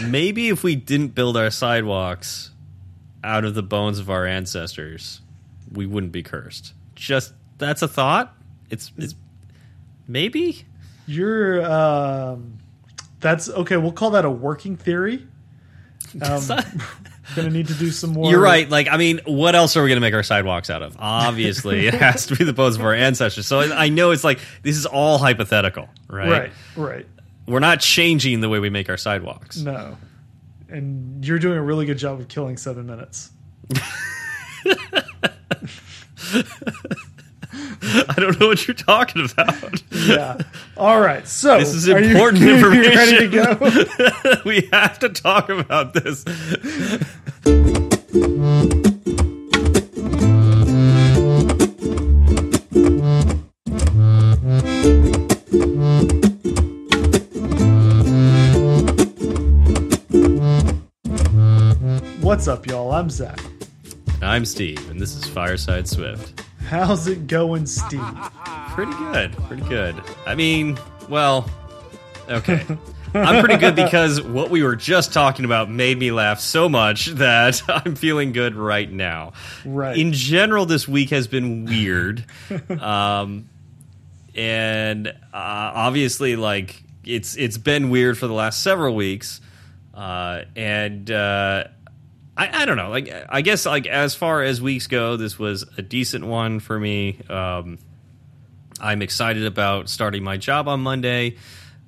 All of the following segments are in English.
maybe if we didn't build our sidewalks out of the bones of our ancestors, we wouldn't be cursed. Just that's a thought. It's it's maybe You're um, that's okay. We'll call that a working theory. Um, gonna need to do some more. You're right. Like, I mean, what else are we going to make our sidewalks out of? Obviously, it has to be the bones of our ancestors. So I I know it's like this is all hypothetical, right? Right, right. We're not changing the way we make our sidewalks. No, and you're doing a really good job of killing seven minutes. I don't know what you're talking about. Yeah. All right. So This is important you information. ready to go? we have to talk about this. What's up, y'all? I'm Zach. I'm Steve, and this is Fireside Swift. How's it going, Steve? Pretty good. Pretty good. I mean, well, okay. I'm pretty good because what we were just talking about made me laugh so much that I'm feeling good right now. Right. In general, this week has been weird. um, and uh, obviously, like, it's it's been weird for the last several weeks. Uh, and uh, I, I don't know. Like, I guess, like, as far as weeks go, this was a decent one for me. Um, I'm excited about starting my job on Monday.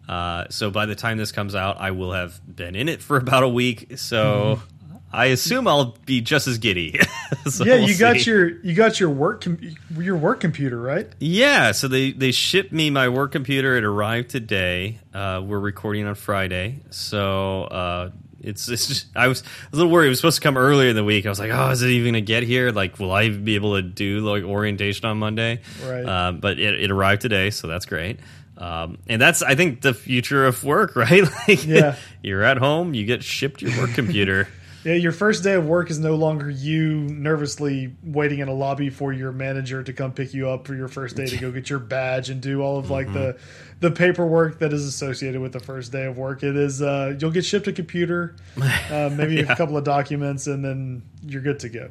Uh, so by the time this comes out, I will have been in it for about a week. So I assume I'll be just as giddy. So yeah, we'll you got see. your you got your work com- your work computer, right? Yeah, so they they shipped me my work computer. It arrived today. Uh, we're recording on Friday, so uh, it's it's just I was a little worried. It was supposed to come earlier in the week. I was like, oh, is it even gonna get here? Like, will I be able to do like orientation on Monday? Right. Uh, but it, it arrived today, so that's great. Um, and that's I think the future of work, right? like, Yeah. you're at home, you get shipped your work computer. Yeah, your first day of work is no longer you nervously waiting in a lobby for your manager to come pick you up for your first day to go get your badge and do all of like the Mm-hmm. the paperwork that is associated with the first day of work. It is uh, you'll get shipped a computer, uh, maybe a couple of documents, and then you're good to go.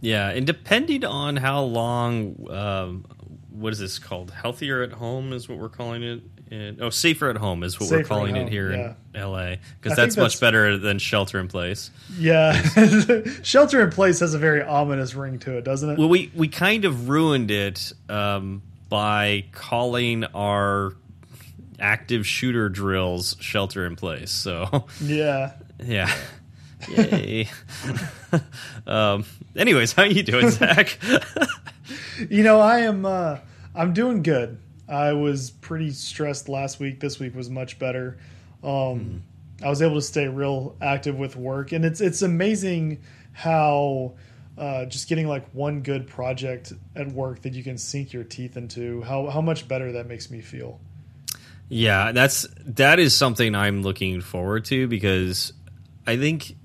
Yeah, and depending on how long, um, what is this called? Healthier at home is what we're calling it. Oh, safer at home is what Safer we're calling it here yeah. in LA because think that's much better than shelter in place. Yeah, shelter in place has a very ominous ring to it, doesn't it? Well, we we kind of ruined it um, by calling our active shooter drills shelter in place. So yeah. yeah. Yay. um, anyways, how you doing, Zach? You know, I am uh I'm doing good. I was pretty stressed last week. This week was much better. Um I was able to stay real active with work and it's it's amazing how uh, just getting like one good project at work that you can sink your teeth into how how much better that makes me feel. Yeah, that's that is something I'm looking forward to because I think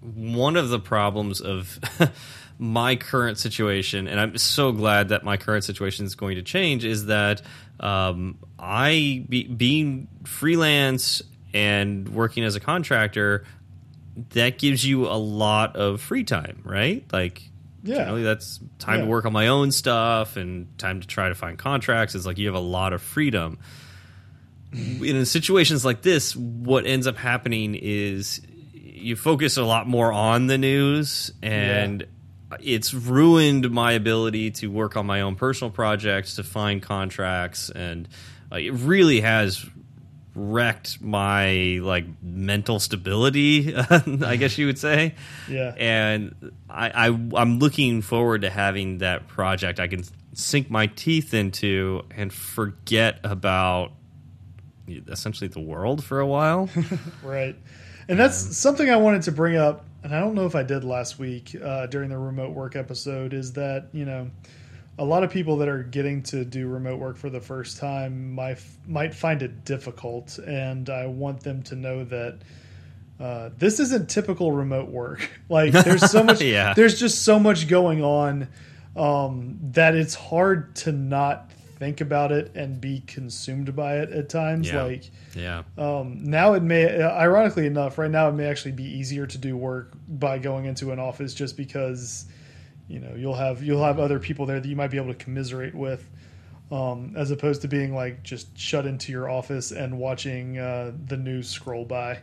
one of the problems of my current situation, and I'm so glad that my current situation is going to change, is that um, I be, being freelance and working as a contractor that gives you a lot of free time, right? Like Yeah. generally that's time Yeah. to work on my own stuff and time to try to find contracts. It's like you have a lot of freedom. In situations like this, what ends up happening is you focus a lot more on the news and it's ruined my ability to work on my own personal projects, to find contracts, and uh, it really has wrecked my like mental stability. I guess you would say Yeah. and I, I I'm looking forward to having that project I can sink my teeth into and forget about essentially the world for a while. Right. And that's something I wanted to bring up, and I don't know if I did last week uh, during the remote work episode, is that, you know, a lot of people that are getting to do remote work for the first time might, might find it difficult. And I want them to know that uh, this isn't typical remote work. Like, there's so much, Yeah. there's just so much going on um, that it's hard to not think about it and be consumed by it at times. Yeah. Like Yeah. um, now, it may, ironically enough, right now it may actually be easier to do work by going into an office just because you know you'll have you'll have other people there that you might be able to commiserate with. Um, as opposed to being like just shut into your office and watching uh, the news scroll by,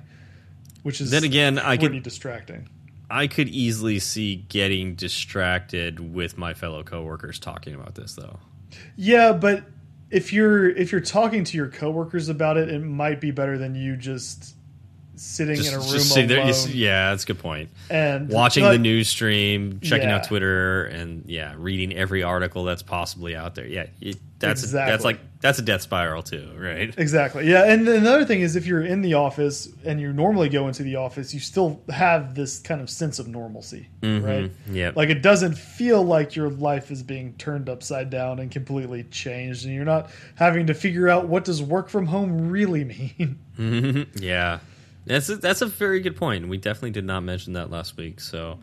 which is Then again, I pretty could distracting. I could easily see getting distracted with my fellow coworkers talking about this though. Yeah, but if you're if you're talking to your coworkers about it, it might be better than you just sitting Just, in a room just alone there, yeah, that's a good point. and Watching like, the news stream, checking Yeah. out Twitter, and yeah, reading every article that's possibly out there. Yeah, it, that's that's like that's a death spiral too, right? Exactly. Yeah, and another thing is if you're in the office and you normally go into the office, you still have this kind of sense of normalcy, right? Yep. Like it doesn't feel like your life is being turned upside down and completely changed, and you're not having to figure out what does work from home really mean. Mhm. yeah, that's a, that's a very good point. We definitely did not mention that last week. So,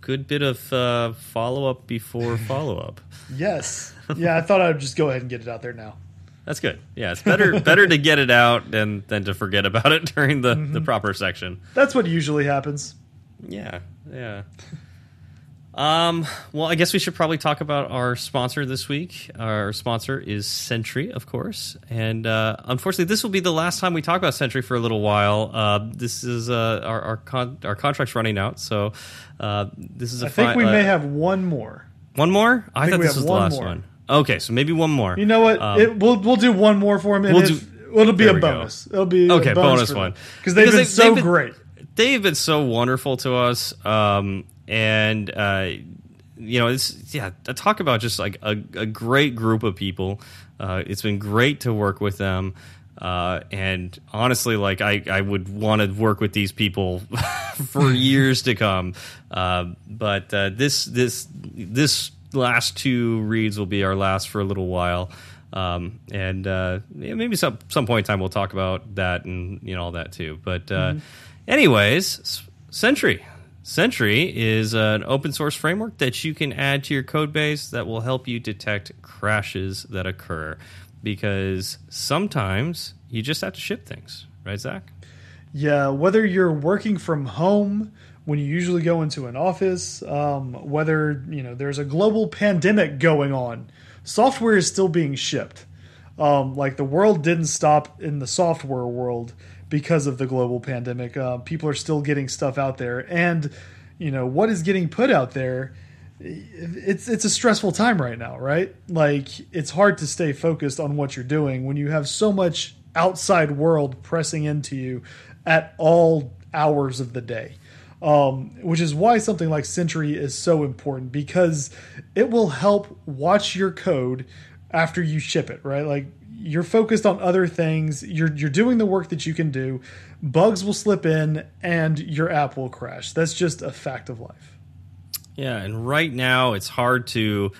good bit of uh, follow up before follow up. yes. Yeah, I thought I'd just go ahead and get it out there now. That's good. Yeah, it's better better to get it out than than to forget about it during the Mm-hmm. the proper section. That's what usually happens. Yeah, yeah. Um, well, I guess we should probably talk about our sponsor this week. Our sponsor is Sentry, of course, and uh, unfortunately, this will be the last time we talk about Sentry for a little while. Uh, this is uh, our our, con- our contract's running out, so uh, this is a I think we uh, may have one more. one more. I, think thought this was the last more. one. Okay, so maybe one more. You know what? Um, it, we'll we'll do one more for him, and we'll if- do- it'll be a we go. bonus. It'll be Okay, bonus for one. because they've Because been they- so they've been- great. they've been so wonderful to us um, and uh, you know it's yeah talk about just like a, a great group of people. Uh, it's been great to work with them. Uh, and honestly like i, I would want to work with these people for years to come. Uh, but uh, this this this last two reads will be our last for a little while. Um, and uh, maybe some some point in time we'll talk about that and you know all that too. But uh, anyways, S- Sentry. Is an open source framework that you can add to your code base that will help you detect crashes that occur because sometimes you just have to ship things, right, Zach? Yeah, whether you're working from home when you usually go into an office, um, whether you know there's a global pandemic going on, software is still being shipped. Um, like the world didn't stop in the software world because of the global pandemic. Uh, people are still getting stuff out there, and you know what is getting put out there. It's it's a stressful time right now, right? Like it's hard to stay focused on what you're doing when you have so much outside world pressing into you at all hours of the day. Um, which is why something like Sentry is so important because it will help watch your code after you ship it, right? Like you're focused on other things, you're you're doing the work that you can do. Bugs will slip in and your app will crash. That's just a fact of life. Yeah, and right now it's hard to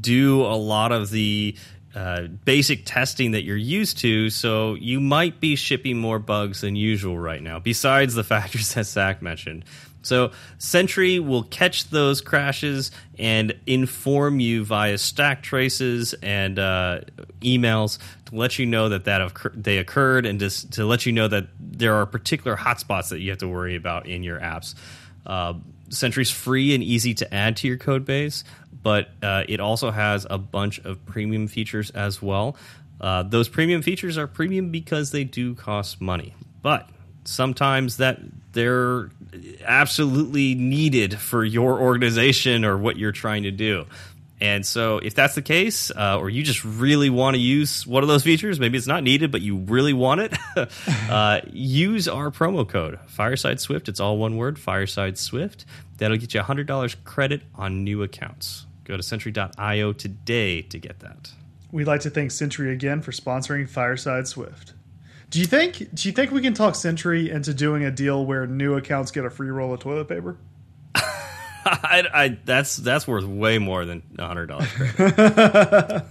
do a lot of the uh, basic testing that you're used to, so you might be shipping more bugs than usual right now, besides the factors that Zach mentioned. So Sentry will catch those crashes and inform you via stack traces and uh, emails to let you know that that they occurred and just to let you know that there are particular hotspots that you have to worry about in your apps. Uh, Sentry's free and easy to add to your code base, but uh, it also has a bunch of premium features as well. Uh, those premium features are premium because they do cost money, but sometimes that they're absolutely needed for your organization or what you're trying to do. And so, if that's the case, uh, or you just really want to use one of those features, maybe it's not needed, but you really want it, uh, use our promo code Fireside Swift. It's all one word, Fireside Swift. That'll get you $100 credit on new accounts. Go to Sentry.io today to get that. We'd like to thank Sentry again for sponsoring Fireside Swift. Do you think do you think we can talk Sentry into doing a deal where new accounts get a free roll of toilet paper? I, I, that's that's worth way more than a $100.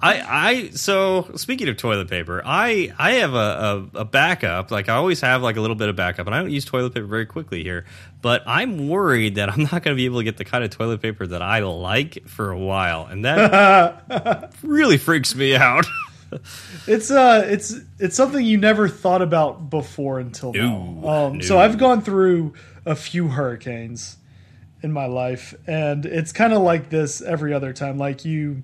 I I so speaking of toilet paper, I I have a, a, a backup. Like I always have like a little bit of backup, and I don't use toilet paper very quickly here. But I'm worried that I'm not going to be able to get the kind of toilet paper that I like for a while, and that really freaks me out. it's uh it's it's something you never thought about before until now. No, Um, So. I've gone through a few hurricanes in my life, and it's kind of like this every other time. Like you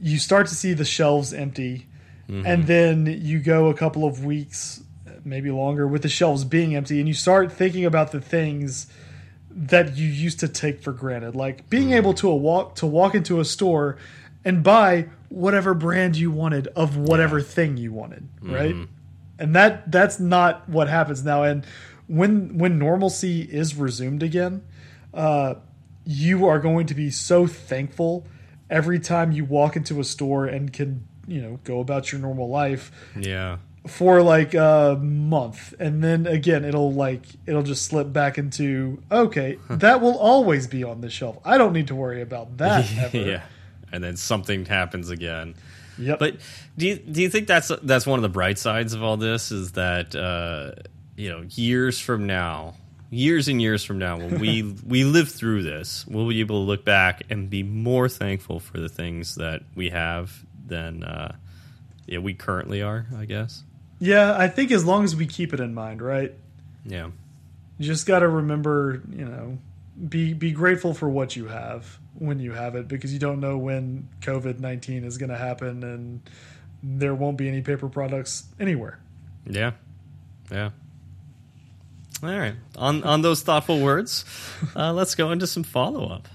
you start to see the shelves empty, and then you go a couple of weeks, maybe longer, with the shelves being empty, and you start thinking about the things that you used to take for granted, like being able to a walk to walk into a store and buy whatever brand you wanted of whatever thing you wanted, right? And that that's not what happens now. And when when normalcy is resumed again, uh, you are going to be so thankful every time you walk into a store and can you know go about your normal life yeah, for like a month. And then again it'll like it'll just slip back into okay that will always be on the shelf. I don't need to worry about that ever. yeah, and then something happens again. yep But do you do you think that's that's one of the bright sides of all this is that uh, you know years from now, years and years from now, when we we live through this, we'll be able to look back and be more thankful for the things that we have than uh, yeah we currently are. I guess. yeah i think as long as we keep it in mind right Yeah. you just got to remember you know be be grateful for what you have when you have it because you don't know when covid-19 is going to happen and there won't be any paper products anywhere Yeah. Yeah. All right. On on those thoughtful words, uh, let's go into some follow up.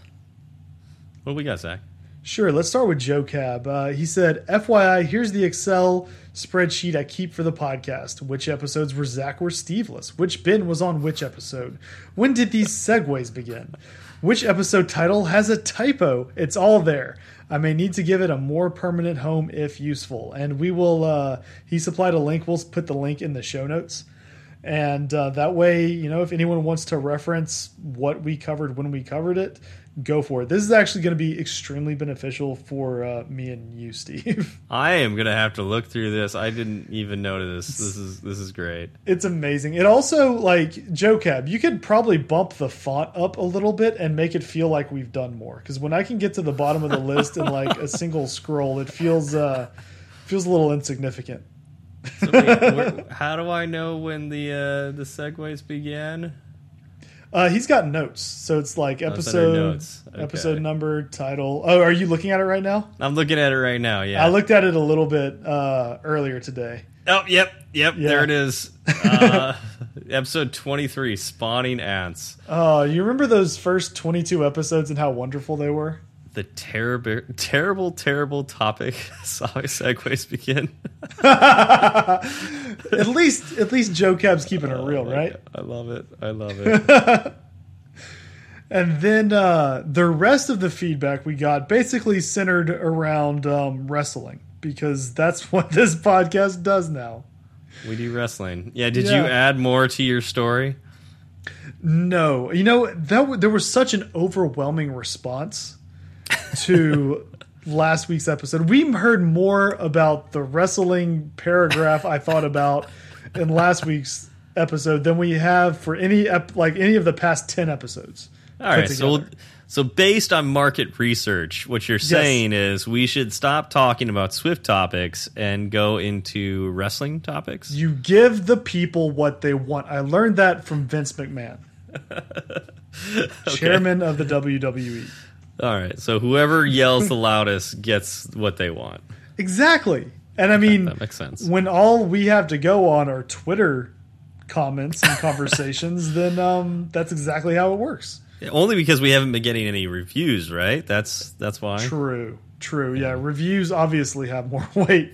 What do we got, Zach? Sure, let's start with Joe Cab. Uh, he said, FYI, here's the Excel spreadsheet I keep for the podcast. Which episodes were Zach or Steveless? Which bin was on which episode? When did these segues begin? Which episode title has a typo? It's all there. I may need to give it a more permanent home if useful. And we will, uh, he supplied a link. We'll put the link in the show notes. And uh, that way, you know, if anyone wants to reference what we covered when we covered it, go for it. This is actually going to be extremely beneficial for uh, me and you, Steve. I am gonna have to look through this. I didn't even notice. This is this is great. it's amazing. It also, like, Joe Cab, you could probably bump the font up a little bit and make it feel like we've done more. Because when I can get to the bottom of the list in like a single scroll, it feels uh, feels a little insignificant. So wait, where, how do I know when the uh, the segues began? Uh, he's got notes, so it's like episode. Okay. episode number, title. Oh, are you looking at it right now? I'm looking at it right now. Yeah. I looked at it a little bit uh, earlier today. oh, yep, yep. Yeah. There it is. Uh, episode 23, spawning ants. Oh, you remember those first 22 episodes and how wonderful they were? The terrible, terrible, terrible topic Sorry, segues begin. At least, at least Joe Cab's keeping it real, right? I love it. I love it. And then uh, the rest of the feedback we got basically centered around um, wrestling because that's what this podcast does now. we do wrestling. Yeah. Did Yeah. you add more to your story? No, you know that w- there was such an overwhelming response to last week's episode. We heard more about the wrestling paragraph I thought about in last week's episode than we have for any ep- like any of the past ten episodes. All right. So, so based on market research, what you're saying is we should stop talking about Swift topics and go into wrestling topics. You give the people what they want. I learned that from Vince McMahon, chairman of the. WWE. All right. So whoever yells the loudest gets what they want. Exactly. And I mean, That makes sense. when all we have to go on are Twitter comments and conversations, then um, that's exactly how it works. Only because we haven't been getting any reviews, right? That's that's why. True, true. Yeah, reviews obviously have more weight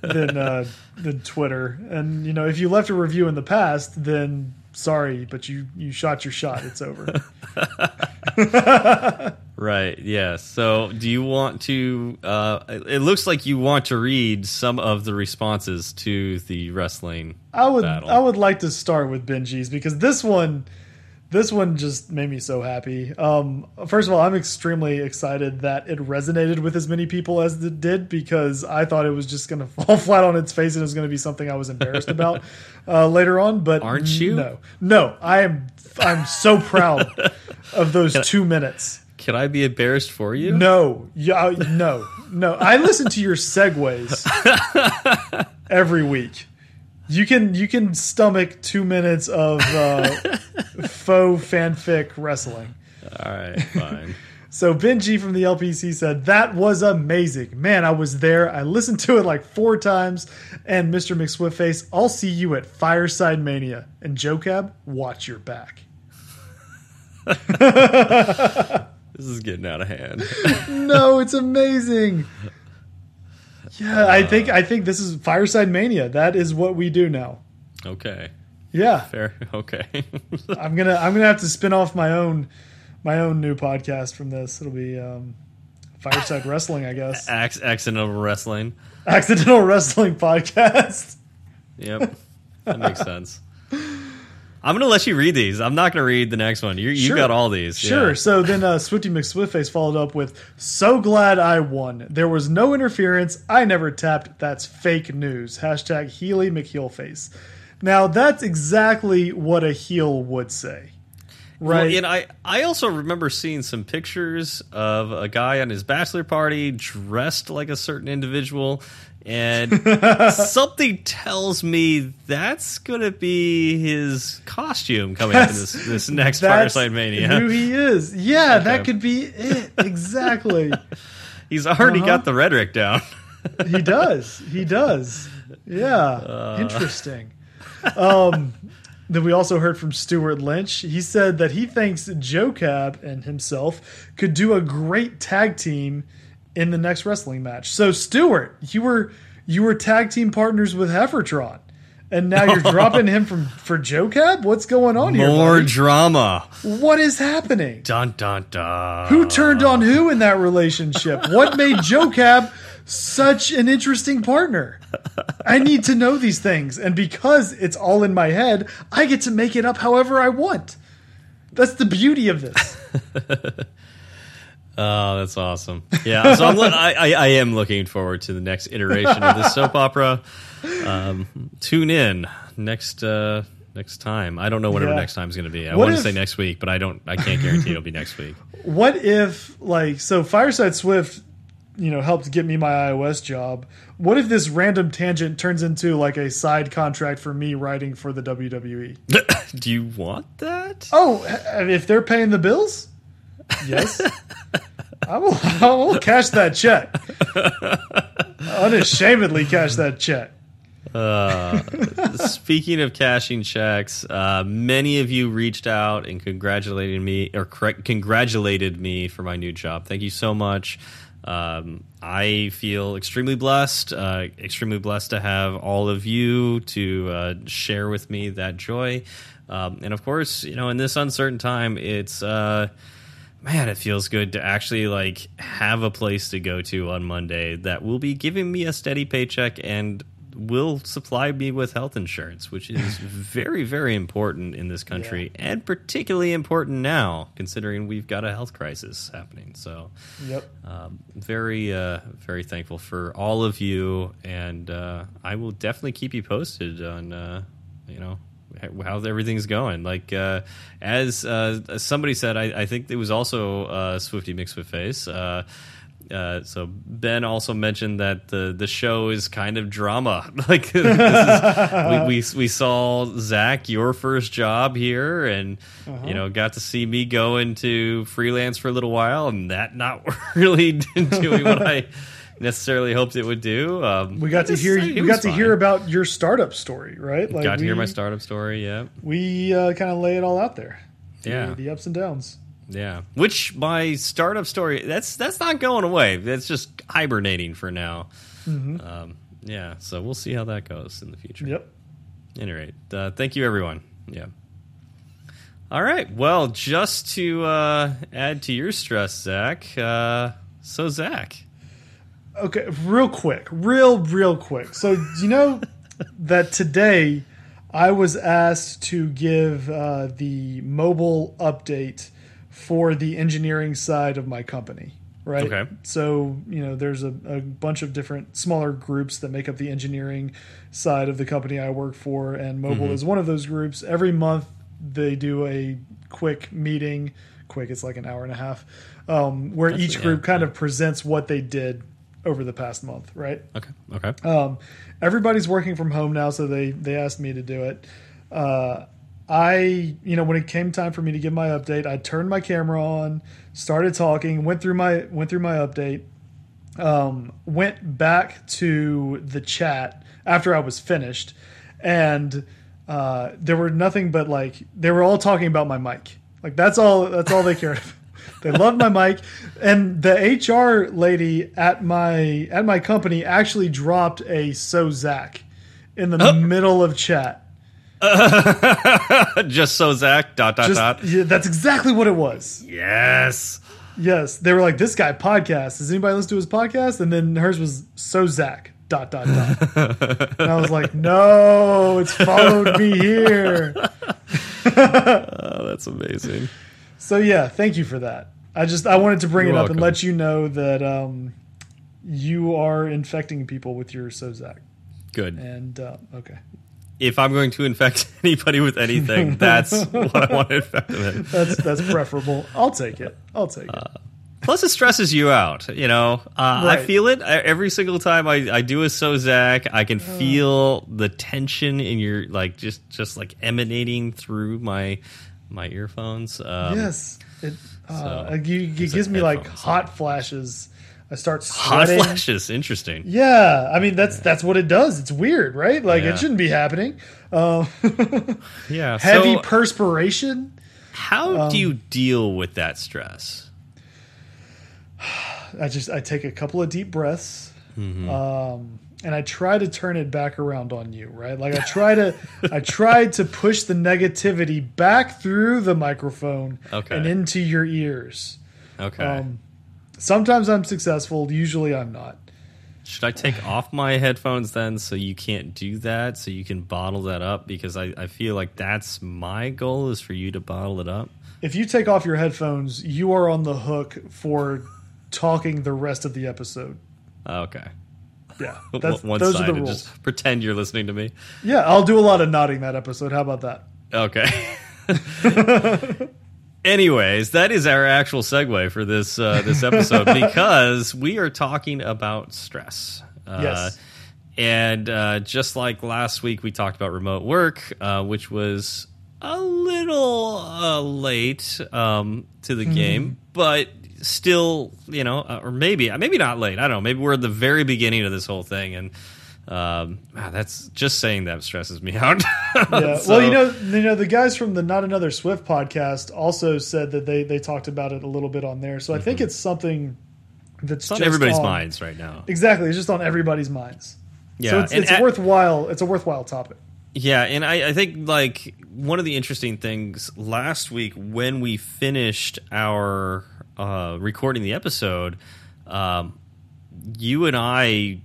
than uh, than Twitter. And you know, if you left a review in the past, then sorry, but you you shot your shot. It's over. Right. Yeah. So, do you want to? Uh, it looks like you want to read some of the responses to the wrestling. I would Battle. I would like to start with Benji's because this one this one just made me so happy. Um, first of all, I'm extremely excited that it resonated with as many people as it did because I thought it was just going to fall flat on its face and it was going to be something I was embarrassed about uh, later on. But aren't you? No, no. I am. I'm so proud of those two minutes. Can I be embarrassed for you? No, yeah, no, no. I listen to your segues every week. You can you can stomach two minutes of uh, faux fanfic wrestling. All right, fine. So Benji from the LPC said that was amazing, man. I was there. I listened to it like four times. And Mr. McSwiftface, I'll see you at Fireside Mania. And Joe Cab, watch your back. This is getting out of hand. no, it's amazing. Yeah, I think I think this is Fireside Mania. That is what we do now. Okay. Yeah. Fair. Okay. I'm gonna I'm gonna have to spin off my own my own new podcast from this. It'll be um, Fireside Wrestling, I guess. Ac- accidental wrestling. Accidental Wrestling Podcast. Yep, that makes sense. I'm gonna let you read these. I'm not gonna read the next one. You you Sure. got all these. Sure. Yeah. So then uh, Swifty McSwiftface followed up with, "So glad I won. There was no interference. I never tapped. That's fake news." Hashtag Healy McHeelface. Now that's exactly what a heel would say, right? Well, and I, I also remember seeing some pictures of a guy on his bachelor party dressed like a certain individual, and something tells me that's going to be his costume coming up in this, this next That's Fireside Mania. Who he is? Yeah, Okay. that could be it. Exactly. He's already Uh-huh. got the rhetoric down. he does. He does. Yeah. Uh. Interesting. Um, then we also heard from Stuart Lynch. He said that he thinks Joe Cab and himself could do a great tag team in the next wrestling match. So Stuart, you were you were tag team partners with Heffertron. And now you're dropping him from for Joe Cab? What's going on here? More drama. What is happening? Dun dun dun. Who turned on who in that relationship? What made Joe Cab such an interesting partner? I need to know these things, and because it's all in my head, I get to make it up however I want. That's the beauty of this. Oh, that's awesome. Yeah, so I'm, I, I, I am looking forward to the next iteration of this soap opera. Um, tune in next uh, next time. I don't know whenever Yeah. next time is going to be. I What want to say next week, but I don't. I can't guarantee it'll be next week. What if, like, so Fireside Swift, you know, helped get me my iOS job. What if this random tangent turns into like a side contract for me writing for the WWE? Do you want that? Oh, if they're paying the bills, yes. I will, I will cash that check. Unashamedly cash that check. Uh, speaking of cashing checks, uh, many of you reached out and congratulated me or congratulated me for my new job. Thank you so much. Um, I feel extremely blessed, uh, extremely blessed to have all of you to uh, share with me that joy. Um, and of course, you know, in this uncertain time, it's uh, man, it feels good to actually like have a place to go to on Monday that will be giving me a steady paycheck and will supply me with health insurance, which is very, very important in this country and particularly important now, considering we've got a health crisis happening. So, Yep. um, very, uh, very thankful for all of you, and uh, I will definitely keep you posted on, uh, you know, how everything's going. Like uh, as uh, as somebody said, I, I think it was also uh, Swifty McSwiftface. Uh, uh, so Ben also mentioned that the the show is kind of drama. Like is, we, we we saw Zach your first job here, and you know got to see me go into freelance for a little while, and that not really doing what I necessarily hoped it would do. Um, We got to hear we got to fine. hear about your startup story, right? Like got to we, hear my startup story. Yeah, We uh, kind of lay it all out there. The- Yeah. the ups and downs. yeah. Which my startup story that's that's not going away. That's just hibernating for now. Um, yeah. So we'll see how that goes in the future. Yep. At any rate, uh, thank you, everyone. Yeah. All right. Well, just to uh, add to your stress, Zach. Uh, so, Zach. Okay, real quick, real real quick. So you know that today I was asked to give uh, the mobile update for the engineering side of my company. Right. Okay. So you know, there's a, a bunch of different smaller groups that make up the engineering side of the company I work for, and mobile Mhm. is one of those groups. Every month they do a quick meeting. Quick, it's like an hour and a half, um, where That's- each group kind of presents what they did over the past month. Right. Okay. Okay. Um, everybody's working from home now, so they they asked me to do it. Uh, I, you know, when it came time for me to give my update, I turned my camera on, started talking, went through my went through my update, um, went back to the chat after I was finished, and uh, there were nothing but like they were all talking about my mic. Like that's all that's all they cared. They loved my mic, and the HR lady at my at my company actually dropped a so Zach in the middle of chat. Just so Zach. Dot dot Just, dot. yeah, that's exactly what it was. Yes. Yes, they were like, "This guy podcast. Does anybody listen to his podcast?" And then hers was so Zach. Dot dot dot. and I was like, "No, it's followed me here." Oh, that's amazing. So yeah, thank you for that. I just I wanted to bring You're it up and let you know that um, you are infecting people with your so Zach. Good. And uh, okay, If I'm going to infect anybody with anything, that's what I want to infect them in. that's that's preferable. I'll take it. I'll take it. Plus, it stresses you out. You know, uh, I feel it I, every single time I, I do a so Zach. I can feel the tension in your like just just like emanating through my my earphones. Um, yes, it uh, so, it, it gives me like hot flashes. I start sweating. hot flashes. Interesting. Yeah, I mean that's that's what it does. It's weird, right? Like Yeah. it shouldn't be happening. Um, Yeah. heavy so, perspiration. how um, do you deal with that stress? I just I take a couple of deep breaths, Mm-hmm. um, and I try to turn it back around on you, right? Like I try to I tried to push the negativity back through the microphone Okay. and into your ears. Okay. Um, sometimes I'm successful. Usually I'm not. Should I take off my headphones then so you can't do that? So you can bottle that up? Because I, I feel like that's my goal is for you to bottle it up. If you take off your headphones, you are on the hook for talking the rest of the episode. Okay. Yeah, that's, One those side are the rules. just pretend you're listening to me. Yeah, I'll do a lot of nodding that episode. How about that? Okay. Anyways, that is our actual segue for this uh, this episode because we are talking about stress. Uh, Yes. And uh, just like last week, we talked about remote work, uh, which was a little uh, late um, to the game, but still, you know, uh, or maybe maybe not late. I don't know. Maybe we're at the very beginning of this whole thing, and um, wow, that's just saying that stresses me out. Yeah. So- well, you know, you know, the guys from the Not Another Swift podcast also said that they they talked about it a little bit on there. So I think it's something that's it's on everybody's on- minds right now. Exactly, it's just on everybody's minds. Yeah, so it's, it's at- worthwhile. It's a worthwhile topic. Yeah, and I, I think like one of the interesting things last week when we finished our uh, recording the episode, um, you and I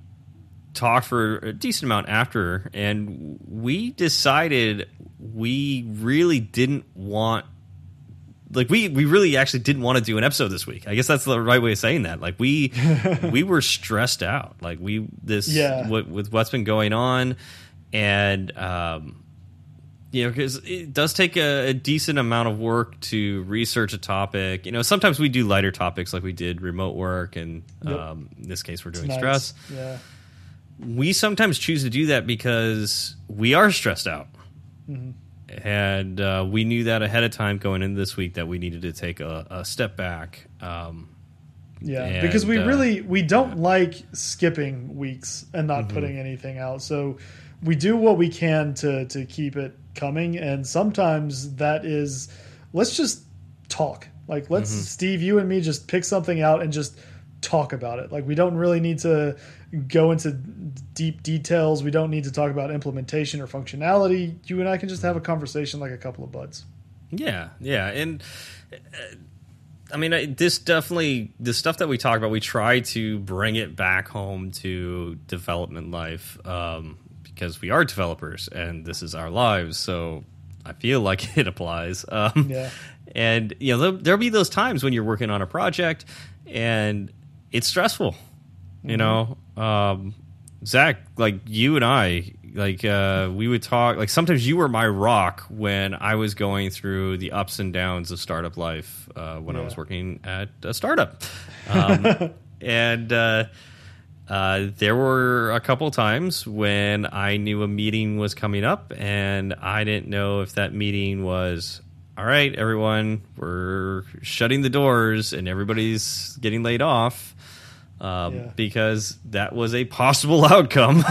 talked for a decent amount after, and we decided we really didn't want. Like we, we really actually didn't want to do an episode this week. I guess that's the right way of saying that. Like we, we were stressed out. Like we this Yeah. what, with what's been going on, and um, you know, because it does take a, a decent amount of work to research a topic. You know, sometimes we do lighter topics like we did remote work, and Yep. um, in this case, we're doing stress. Yeah. We sometimes choose to do that because we are stressed out. Mm-hmm. And uh, we knew that ahead of time going into this week that we needed to take a, a step back. Um, Yeah, And, because we uh, really we don't like skipping weeks and not Mm-hmm. putting anything out. So we do what we can to to keep it coming, and sometimes that is let's just talk. Like let's Mm-hmm. Steve, you and me just pick something out and just talk about it. Like we don't really need to go into deep details. We don't need to talk about implementation or functionality. You and I can just have a conversation like a couple of buds. Yeah, yeah, and uh, I mean, I- this definitely the stuff that we talk about. We try to bring it back home to development life um, because we are developers and this is our lives. So I feel like it applies. Um, Yeah. And you know, there'll, there'll be those times when you're working on a project and it's stressful. You know, um, Zach, like you and I, like uh, we would talk. Like sometimes you were my rock when I was going through the ups and downs of startup life uh, when I was working at a startup, um, and. Uh, uh, there were a couple times when I knew a meeting was coming up, and I didn't know if that meeting was all right. Everyone, we're shutting the doors, and everybody's getting laid off um, Yeah. because that was a possible outcome.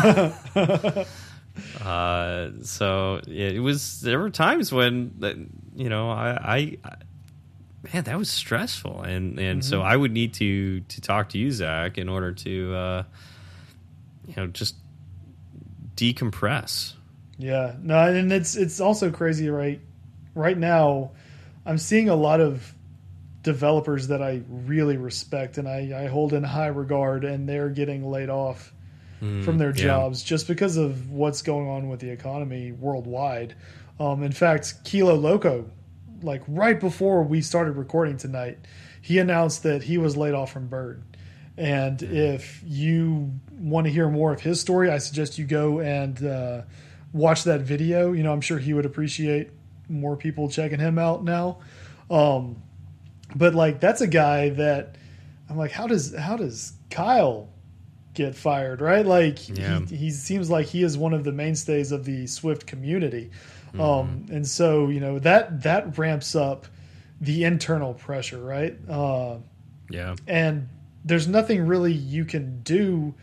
uh, so it was. There were times when you know I. I Man, that was stressful, and and so I would need to to talk to you, Zach, in order to, uh, you know, just decompress. Yeah, no, and it's it's also crazy, right? Right now, I'm seeing a lot of developers that I really respect and I, I hold in high regard, and they're getting laid off from their yeah. jobs just because of what's going on with the economy worldwide. Um, in fact, Kilo Loco, like right before we started recording tonight, he announced that he was laid off from Bird. And if you want to hear more of his story, I suggest you go and uh, watch that video. You know, I'm sure he would appreciate more people checking him out now. Um, but like, that's a guy that I'm like, how does how does Kyle get fired? Right? Like, Yeah. he, he seems like he is one of the mainstays of the Swift community. Mm-hmm. Um, and so you know that that ramps up the internal pressure, right? Uh, Yeah, and there's nothing really you can do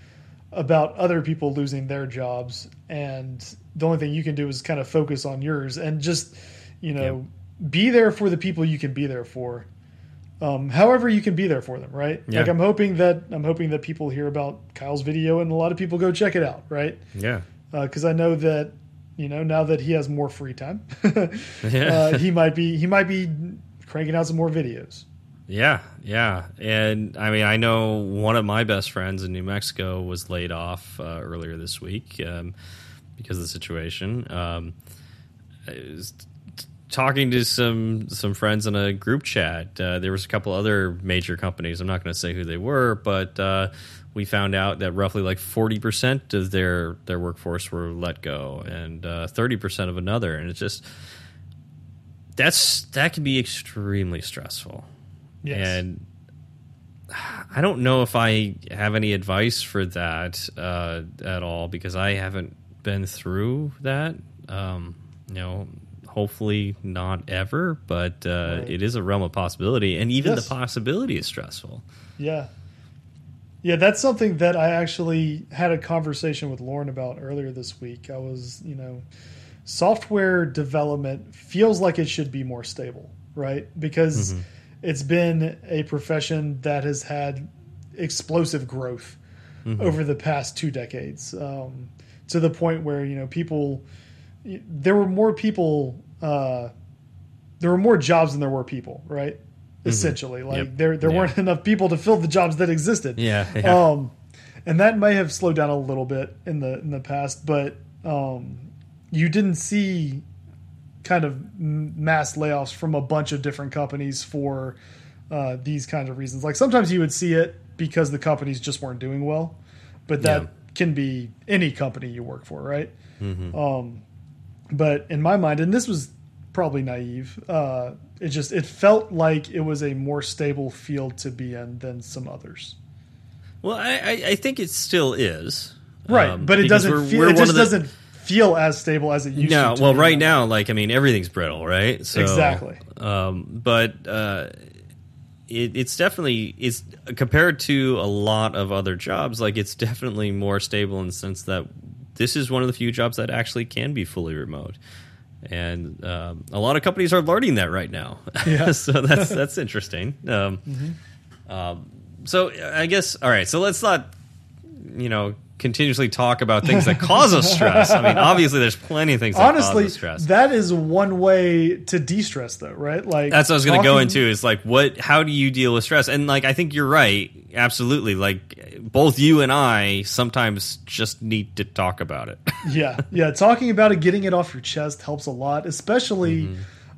about other people losing their jobs and the only thing you can do is kind of focus on yours and just you know be there for the people you can be there for um, however you can be there for them right Yeah. like i'm hoping that i'm hoping that people hear about kyle's video and a lot of people go check it out right yeah, because i know that you know now that he has more free time uh, he might be he might be cranking out some more videos Yeah, yeah, and I mean, I know one of my best friends in New Mexico was laid off uh, earlier this week um, because of the situation. Um, I was t- talking to some some friends in a group chat. Uh, there was a couple other major companies. I'm not going to say who they were, but uh, we found out that roughly like 40 percent of their their workforce were let go, and uh, 30 percent of another, and it's just that's that can be extremely stressful. yes And I don't know if I have any advice for that uh, at all because I haven't been through that. Um, you know, hopefully not ever, but uh, Right. it is a realm of possibility, and even Yes. the possibility is stressful. Yeah. Yeah, that's something that I actually had a conversation with Lauren about earlier this week. I was, you know, software development feels like it should be more stable, right? Because it's been a profession that has had explosive growth over the past two decades um, to the point where, you know, people, there were more people, uh, there were more jobs than there were people, right? Essentially, like Yep. there there Yeah. weren't enough people to fill the jobs that existed. Yeah, Um, and that may have slowed down a little bit in the in the past, but um, you didn't see kind of mass layoffs from a bunch of different companies for uh, these kinds of reasons. Like sometimes you would see it because the companies just weren't doing well, but that Yeah. can be any company you work for, right? Um, but in my mind, and this was probably naive, uh, it just it felt like it was a more stable field to be in than some others. Well, I, I, I think it still is Right, um, but it doesn't we're- feel we're it just the- doesn't feel as stable as it used no, to. to well, right now, like I mean, everything's brittle, right? So, Exactly. Um, but uh, it, it's definitely it's compared to a lot of other jobs. Like it's definitely more stable in the sense that this is one of the few jobs that actually can be fully remote, and um, a lot of companies are learning that right now. Yeah. so that's that's interesting. Um, um, so I guess all right. So let's not you know continuously talk about things that cause us stress. I mean, obviously, there's plenty of things that Honestly, cause us stress. that is one way to de-stress, though, right? Like That's what I was going to go into is like what how do you deal with stress? And like I think you're right. Absolutely. Like both you and I sometimes just need to talk about it. yeah, yeah. Talking about it, getting it off your chest helps a lot, especially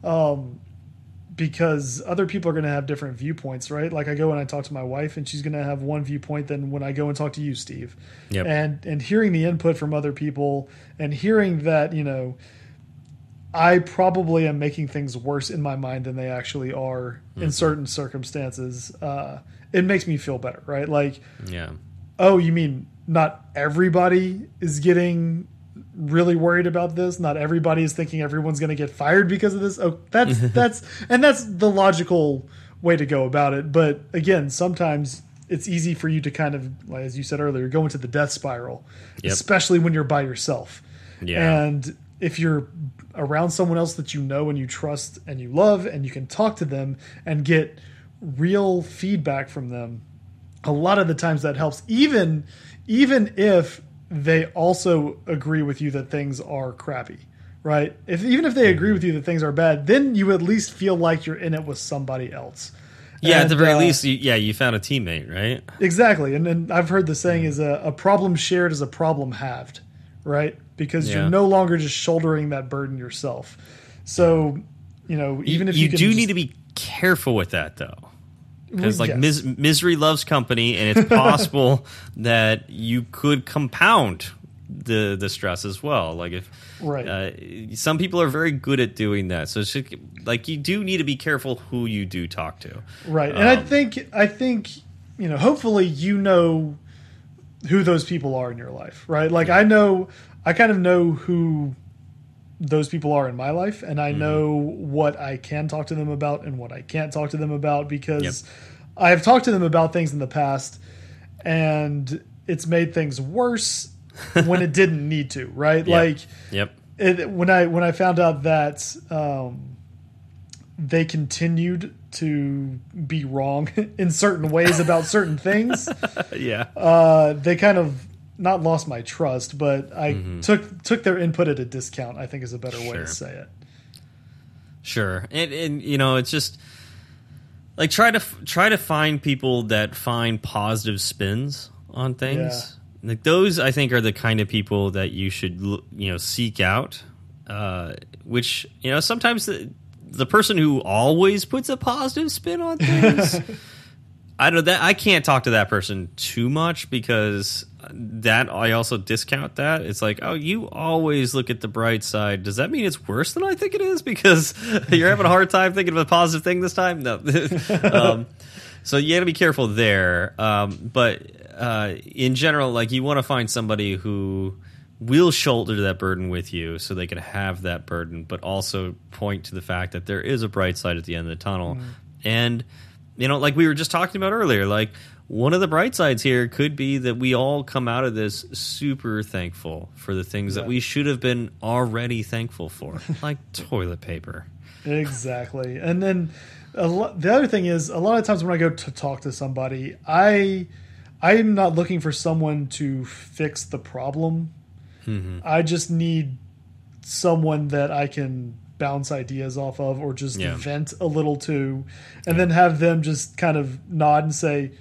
Mm-hmm. um, because other people are going to have different viewpoints, right? Like I go and I talk to my wife, and she's going to have one viewpoint than when I go and talk to you, Steve. Yep. And and hearing the input from other people, and hearing that you know, I probably am making things worse in my mind than they actually are Mm-hmm. in certain circumstances. Uh, it makes me feel better, right? Like yeah. oh, you mean not everybody is getting really worried about this? Not everybody is thinking everyone's going to get fired because of this? Oh, that's that's and that's the logical way to go about it. But again, sometimes it's easy for you to kind of, like, as you said earlier, go into the death spiral, Yep. especially when you're by yourself. Yeah. And if you're around someone else that you know and you trust and you love and you can talk to them and get real feedback from them, a lot of the times that helps even even if they also agree with you that things are crappy. Right? If even if they agree with you that things are bad, then you at least feel like you're in it with somebody else. yeah, at the very uh, least you, yeah, you found a teammate, right? Exactly, and then I've heard the saying is a, a problem shared is a problem halved, right? Because Yeah. you're no longer just shouldering that burden yourself. So, you know, even if you, you, can do just- need to be careful with that though. Because like Yes. mis- misery loves company, and it's possible that you could compound the the stress as well. Like if Right. uh, some people are very good at doing that, so it's just, like you do need to be careful who you do talk to. Right. And I Um, think I think you know, hopefully you know who those people are in your life, right? Like I know I kind of know who those people are in my life and. I know what I can talk to them about and what I can't talk to them about because I have talked to them about things in the past and it's made things worse when it didn't need to, right? Yeah. Like Yep. it, when I when I found out that um, they continued to be wrong in certain ways about certain things, Yeah. uh, they kind of not lost my trust, but I Mm-hmm. took took their input at a discount. I think is a better way to say it. Sure, and and you know it's just like try to try to find people that find positive spins on things. Like those, I think, are the kind of people that you should you know seek out. Uh, which you know sometimes the the person who always puts a positive spin on things. I don't that I can't talk to that person too much because that I also discount that. It's like, oh, you always look at the bright side. Does that mean it's worse than I think it is because you're having a hard time thinking of a positive thing this time? No. um, so you got to be careful there. Um, but uh, in general, like you want to find somebody who will shoulder that burden with you so they can have that burden, but also point to the fact that there is a bright side at the end of the tunnel. And you know, like we were just talking about earlier, like one of the bright sides here could be that we all come out of this super thankful for the things that we should have been already thankful for, like toilet paper. Exactly. And then the other thing is a lot of times when I go to talk to somebody, I I'm not looking for someone to fix the problem. Mm-hmm. I just need someone that I can bounce ideas off of or just Yeah. vent a little to and then have them just kind of nod and say,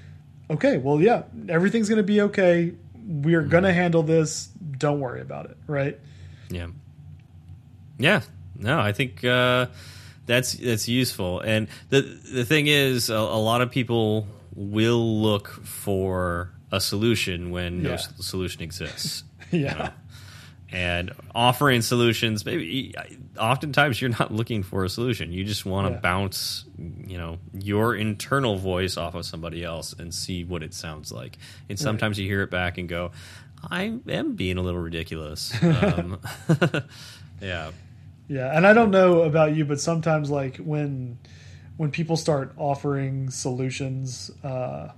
"Okay, well yeah, everything's going to be okay. We're going to handle this. Don't worry about it." Right? Yeah. Yeah. No, I think uh, that's that's useful. And the the thing is, a, a lot of people will look for a solution when no Yeah. s- solution exists. Yeah. And offering solutions maybe oftentimes you're not looking for a solution. You just want to Yeah. bounce you know your internal voice off of somebody else and see what it sounds like. And sometimes you hear it back and go i am being a little ridiculous. Um, yeah. Yeah, and I don't know about you, but sometimes like when when people start offering solutions, uh,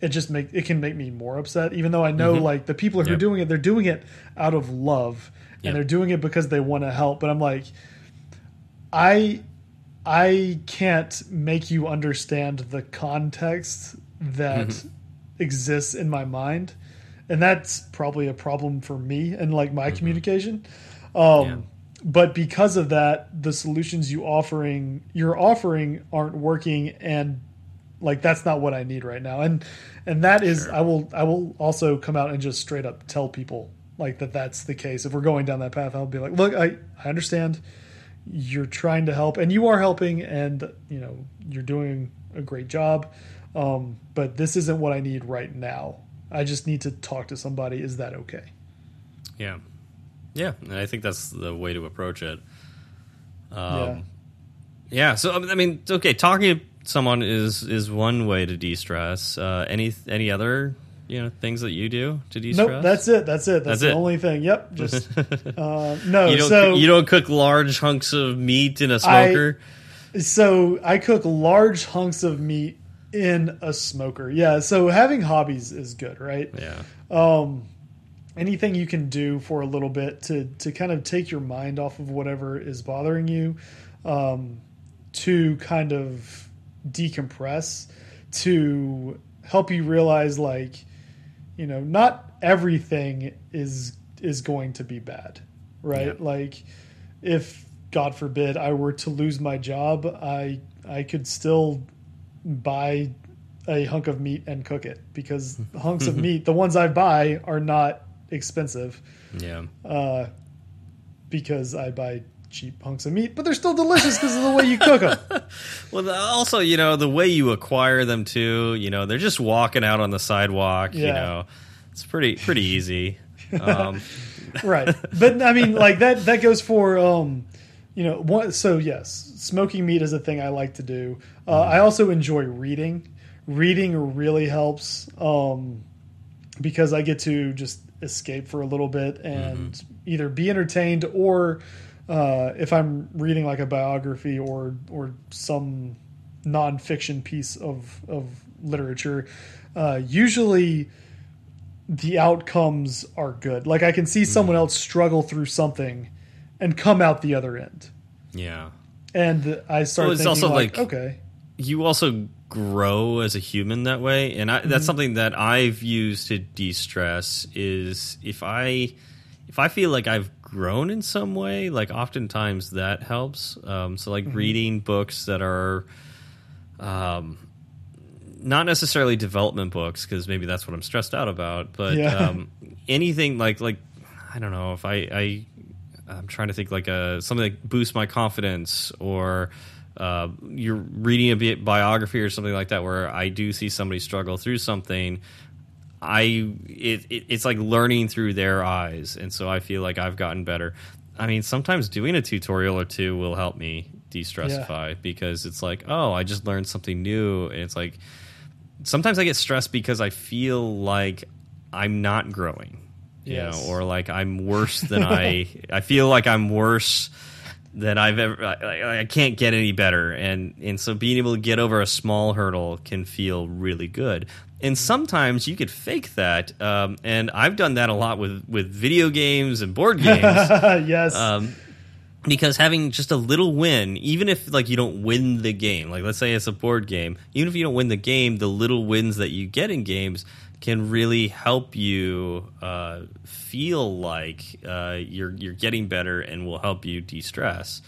it just make it can make me more upset. Even though I know mm-hmm. like the people who are doing it, they're doing it out of love Yep. and they're doing it because they want to help. But I'm like, I I can't make you understand the context that mm-hmm. exists in my mind. and that's probably a problem for me and like my mm-hmm. communication. Um, Yeah. But because of that, the solutions you offering you're offering aren't working, and like that's not what I need right now. And and that is I will I will also come out and just straight up tell people like that that's the case. If we're going down that path, I'll be like, look, I I understand you're trying to help and you are helping and you know you're doing a great job um, but this isn't what i need right now i just need to talk to somebody is that okay Yeah, yeah, and I think that's the way to approach it. Um, yeah yeah. So I mean, okay, talking someone is is one way to de stress. Uh, any any other you know things that you do to de stress? nope that's it that's it that's, That's the it. only thing yep just uh, no you don't so you don't cook large hunks of meat in a smoker. so i cook large hunks of meat in a smoker yeah so having hobbies is good right yeah, um, anything you can do for a little bit to to kind of take your mind off of whatever is bothering you, um, to kind of decompress, to help you realize like, you know, not everything is is going to be bad, right? Like, if God forbid I were to lose my job, I I could still buy a hunk of meat and cook it because hunks of meat, the ones I buy, are not expensive yeah. uh, because I buy cheap hunks of meat, but they're still delicious because of the way you cook them. Well, also, you know, the way you acquire them too. You know, they're just walking out on the sidewalk. You know, it's pretty pretty easy. Um, right but i mean like that that goes for um you know one so yes smoking meat is a thing i like to do uh, i also enjoy reading reading really helps um because i get to just escape for a little bit and either be entertained or uh, if i'm reading like a biography or or some nonfiction piece of of literature uh, usually the outcomes are good. Like I can see someone else struggle through something and come out the other end. yeah. And I start Well, it's thinking also like, like- okay, you also grow as a human that way and I, Mm-hmm. that's something that i've used to de-stress is if i if i feel like i've grown in some way like oftentimes that helps um, so like reading books that are um, not necessarily development books because maybe that's what i'm stressed out about but Yeah. um, anything like like i don't know if i i i'm trying to think like a something that boosts my confidence or uh, you're reading a bi- biography or something like that where I do see somebody struggle through something. I it, it it's like learning through their eyes, and so I feel like I've gotten better. I mean, sometimes doing a tutorial or two will help me de-stressify because it's like, oh, I just learned something new, and it's like sometimes I get stressed because I feel like I'm not growing, you Yes. know, or like I'm worse than I. I feel like I'm worse than I've ever. I, I- I can't get any better, and and so being able to get over a small hurdle can feel really good. And sometimes you could fake that, um, and I've done that a lot with with video games and board games yes, um, because having just a little win, even if like you don't win the game, like let's say it's a board game, even if you don't win the game, the little wins that you get in games can really help you uh, feel like uh, you're you're getting better and will help you de-stress.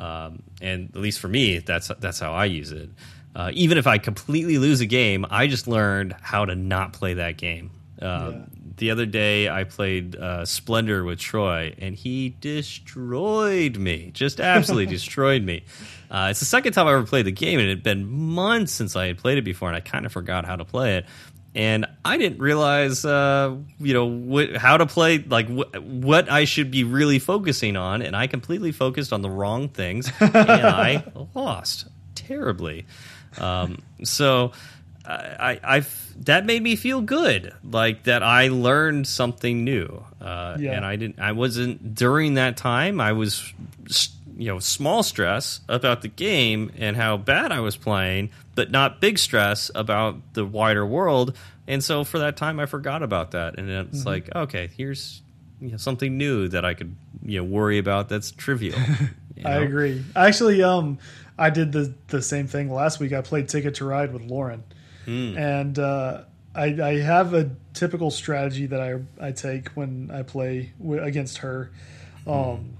Um, and at least for me, that's that's how I use it. Uh, even if I completely lose a game, I just learned how to not play that game. Uh, Yeah. the other day I played uh, Splendor with Troy, and he destroyed me. Just absolutely destroyed me. Uh, it's the second time I ever played the game, and it had been months since I had played it before, and I kind of forgot how to play it. And I didn't realize, uh, you know, how to play, like wh- what I should be really focusing on, and I completely focused on the wrong things, and I lost terribly. Um, so I, I, that made me feel good, like that I learned something new. Uh, Yeah. And I didn't, I wasn't during that time. I was, you know, small stress about the game and how bad I was playing, but not big stress about the wider world. And so for that time, I forgot about that, and it's Mm-hmm. like, okay, here's you know, something new that I could you know worry about. That's trivial. you I agree. Actually, um, I did the the same thing last week. I played Ticket to Ride with Lauren, Hmm. and uh, I, I have a typical strategy that I I take when I play w- against her, um,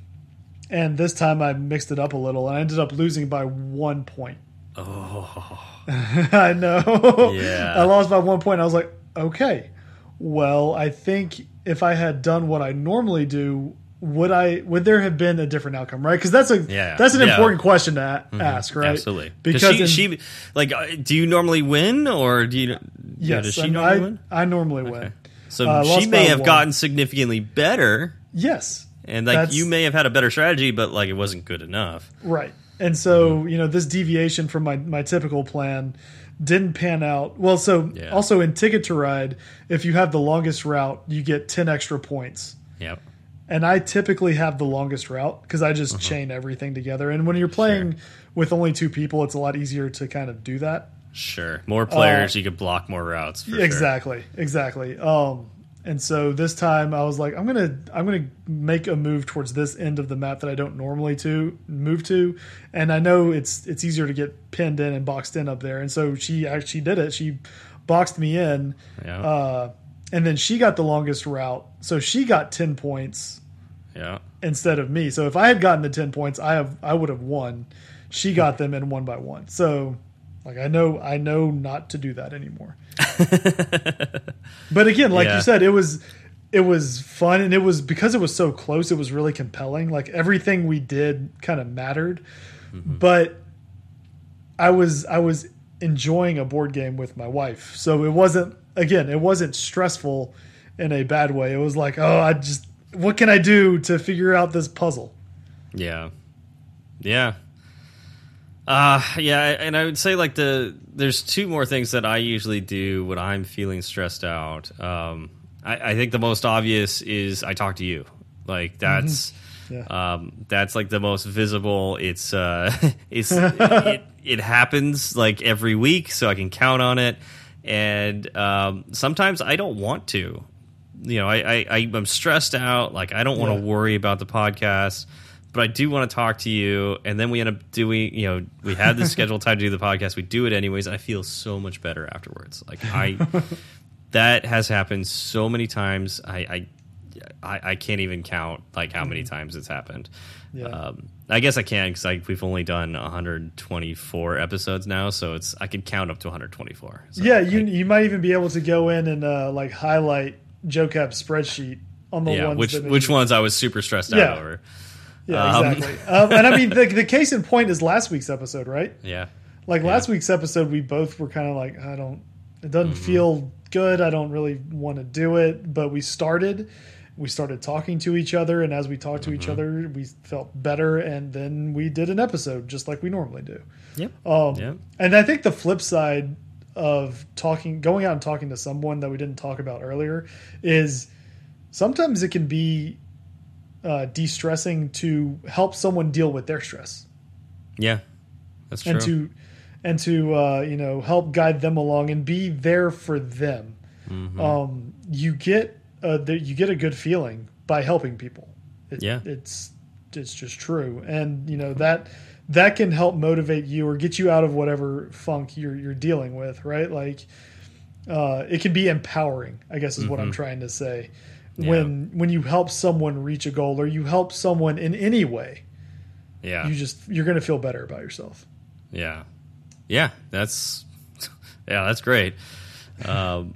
and this time I mixed it up a little and I ended up losing by one point. Oh, I know. Yeah. I lost by one point. I was like, okay, well, I think if I had done what I normally do, would I would there have been a different outcome, right? Because that's a Yeah. that's an Yeah. Mm-hmm. important question to a- ask, right? absolutely. Because she, in- she like, uh, do you normally win or do you? yeah, yes, does she and normally I, win? I normally win. So uh, she may have one. gotten significantly better, Yes, and like That's- you may have had a better strategy, but like it wasn't good enough. Right. And so, Mm-hmm. you know, this deviation from my, my typical plan didn't pan out. Well, so Yeah. also in Ticket to Ride, if you have the longest route, you get 10 extra points. Yep. And I typically have the longest route because I just chain everything together. And when you're playing. Sure. with only two people, it's a lot easier to kind of do that. Sure. More players, you could block more routes. For sure. Uh, Exactly, exactly. Um, and so this time I was like, I'm gonna I'm gonna make a move towards this end of the map that I don't normally to move to, and I know it's it's easier to get pinned in and boxed in up there. And so she actually did it. She boxed me in, Yeah. uh, and then she got the longest route, so she got ten points yeah. instead of me. So if I had gotten the ten points, I have I would have won. She got them in one by one. So like I know I know not to do that anymore. but again, like Yeah. you said, it was it was fun and it was because it was so close, it was really compelling. Like everything we did kind of mattered. Mm-hmm. But I was I was enjoying a board game with my wife. So it wasn't again, it wasn't stressful in a bad way. It was like, oh, I just what can I do to figure out this puzzle? Yeah. Yeah. Uh yeah, and I would say like the there's two more things that I usually do when I'm feeling stressed out. Um I, I think the most obvious is I talk to you. Like that's Yeah. um that's like the most visible. It's uh it's it, it happens like every week, so I can count on it. And um sometimes I don't want to. You know, I, I, I I'm stressed out, like I don't want to Yeah. worry about the podcast but I do want to talk to you. And then we end up doing, you know, we had the scheduled time to do the podcast. We do it anyways. and I feel so much better afterwards. Like I, that has happened so many times. I, I, I, I can't even count like how many times it's happened. Yeah. Um, I guess I can because like we've only done 124 episodes now, so it's I can count up to 124. So, yeah, you like, you might even be able to go in and uh, like highlight Joe Cap's spreadsheet on the yeah. ones Which that which ones I was super stressed Yeah. out over. Yeah, um, exactly. um, and I mean, the, the case in point is last week's episode, right? Yeah. Like last week's episode, we both were kind of like, I don't, it doesn't Mm-hmm. feel good. I don't really want to do it. But we started, we started talking to each other, and as we talked to Mm-hmm. each other, we felt better, and then we did an episode just like we normally do. Yep. Um, Yep. And I think the flip side of talking, going out and talking to someone that we didn't talk about earlier, is sometimes it can be uh, de-stressing to help someone deal with their stress Yeah. That's true. and to and to uh, you know help guide them along and be there for them. Mm-hmm. Um, you get uh, the, you get a good feeling by helping people. It, Yeah. it's it's just true, and you know that that can help motivate you or get you out of whatever funk you're you're dealing with. Right, like uh, it can be empowering. I guess is what I'm trying to say. Yeah. When when you help someone reach a goal or you help someone in any way, yeah. you just you're going to feel better about yourself. Yeah, yeah, that's yeah, that's great. Um,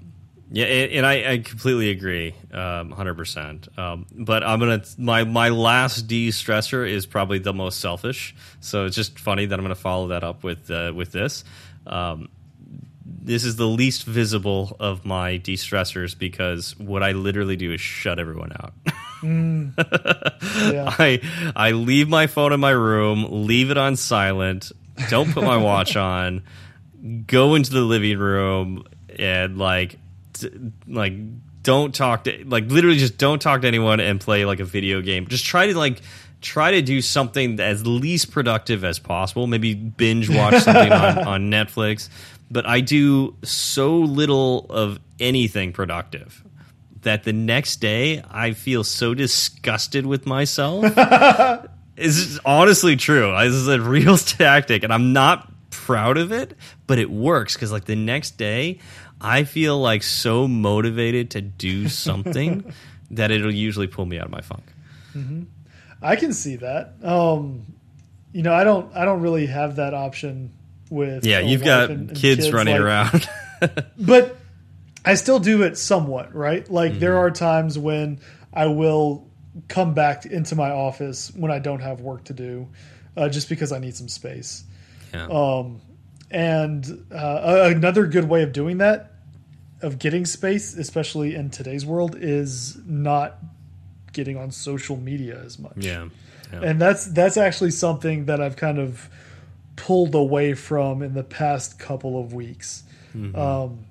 yeah, and, and I, I completely agree, um, hundred percent. Um, but I'm gonna my my last de stressor is probably the most selfish. So it's just funny that I'm gonna follow that up with uh, with this. Um, this is the least visible of my de stressors because what I literally do is shut everyone out. Mm. Yeah. I I leave my phone in my room, leave it on silent, don't put my watch on, go into the living room and like like don't talk to like literally just don't talk to anyone and play like a video game. Just try to like try to do something as least productive as possible. Maybe binge watch something on, on Netflix. But I do so little of anything productive that the next day I feel so disgusted with myself. Is honestly true. This is a real tactic, and I'm not proud of it, but it works because like the next day, I feel like so motivated to do something that it'll usually pull me out of my funk. I can see that. Um, you know, I don't. I don't really have that option with. Yeah, you've got and- and kids, running like- around. but I still do it somewhat, right? Like there Mm-hmm. are times when I will come back into my office when I don't have work to do, uh, just because I need some space. yeah. Um, and uh, another good way of doing that, of getting space, especially in today's world, is not getting on social media as much. yeah. Yeah. And that's that's actually something that I've kind of pulled away from in the past couple of weeks, Mm-hmm. um,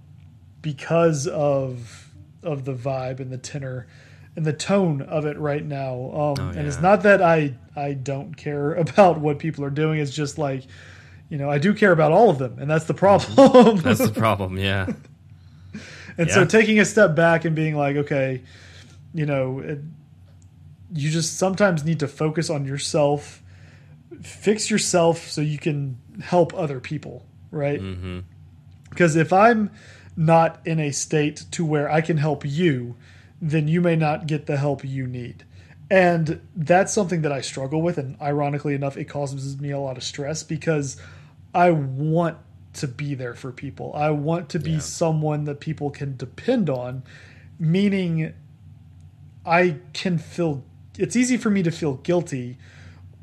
because of of the vibe and the tenor and the tone of it right now. Um, And it's Oh, not that I I don't care about what people are doing. It's just like, you know, I do care about all of them, and that's the problem. That's the problem. Yeah. And so taking a step back and being like, okay, you know, it, you just sometimes need to focus on yourself, fix yourself so you can help other people, right? hmm Because if I'm not in a state to where I can help you, then you may not get the help you need. And that's something that I struggle with. And ironically enough, it causes me a lot of stress because I want to be there for people. I want to be Yeah. someone that people can depend on, meaning I can feel it's easy for me to feel guilty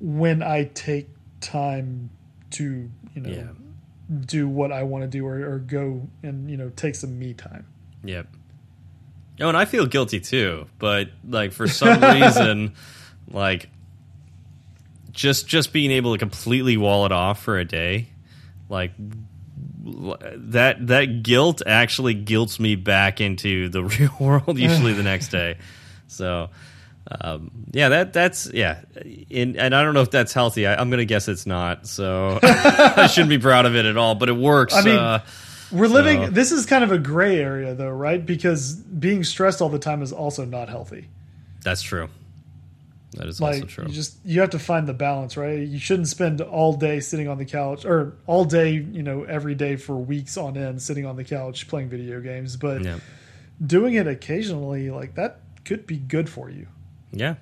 when I take time to, you know, Yeah. do what I want to do or, or go and, you know, take some me time. Yep. Oh, and I feel guilty too, but like for some reason, like just just being able to completely wall it off for a day, like that that guilt actually guilts me back into the real world. Usually the next day, so. Um, yeah, that that's yeah, in, and I don't know if that's healthy. I, I'm gonna guess it's not. So I shouldn't be proud of it at all. But it works. I mean, uh, We're living, So- this is kind of a gray area though, right? Because being stressed all the time is also not healthy. that's true. That is Like also true. you just you have to find the balance, right? You shouldn't spend all day sitting on the couch or all day, you know, every day for weeks on end sitting on the couch playing video games, but yeah. doing it occasionally like that could be good for you. Yeah,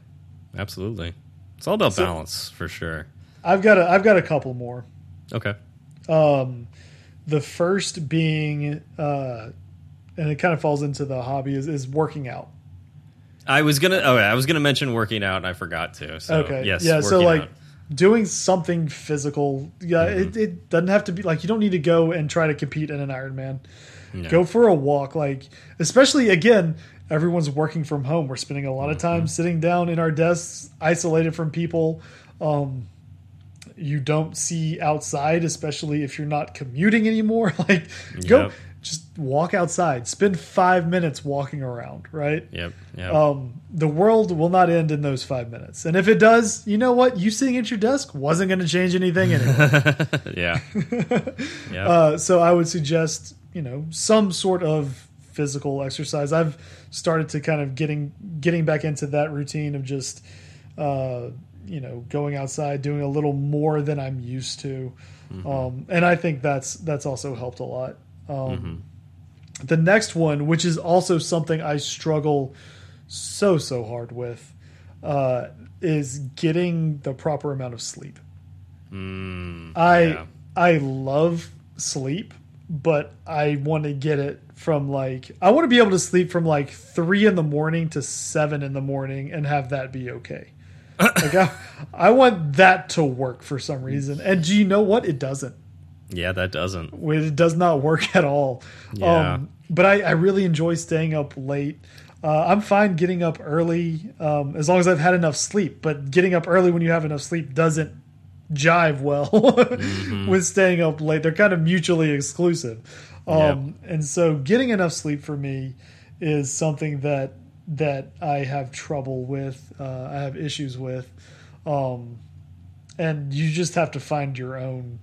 absolutely. It's all about So- balance for sure. I've got a I've got a couple more. Okay. Um, the first being, uh, and it kind of falls into the hobby is, is working out. I was gonna. Oh, yeah, I was gonna mention working out, and I forgot to. So, okay, Yes. yeah. So like out. doing something physical. Yeah, it, it doesn't have to be like you don't need to go and try to compete in an Ironman. No. Go for a walk, like especially again. Everyone's working from home. We're spending a lot of Mm-hmm. time sitting down in our desks, isolated from people. Um, you don't see outside, especially if you're not commuting anymore. like, go Yep. just walk outside. Spend five minutes walking around. Right. Yep. Yep. Um, the world will not end in those five minutes, and if it does, you know what? You sitting at your desk wasn't going to change anything anyway. yeah. yeah. uh, so I would suggest you know some sort of physical exercise. I've started to kind of getting getting back into that routine of just uh, you know going outside, doing a little more than I'm used to, um, and I think that's that's also helped a lot. Um, The next one, which is also something I struggle so so hard with, uh, is getting the proper amount of sleep. Mm, I yeah. I love sleep, but I want to get it from like I want to be able to sleep from like three in the morning to seven in the morning and have that be okay. like I, I want that to work for some reason, and do you know what? It doesn't. Yeah, that doesn't. It does not work at all. Yeah. Um, but I, I really enjoy staying up late. Uh, I'm fine getting up early um, as long as I've had enough sleep. But getting up early when you have enough sleep doesn't jive well with staying up late. They're kind of mutually exclusive. Um, And so getting enough sleep for me is something that that I have trouble with. Uh, I have issues with. Um, and you just have to find your own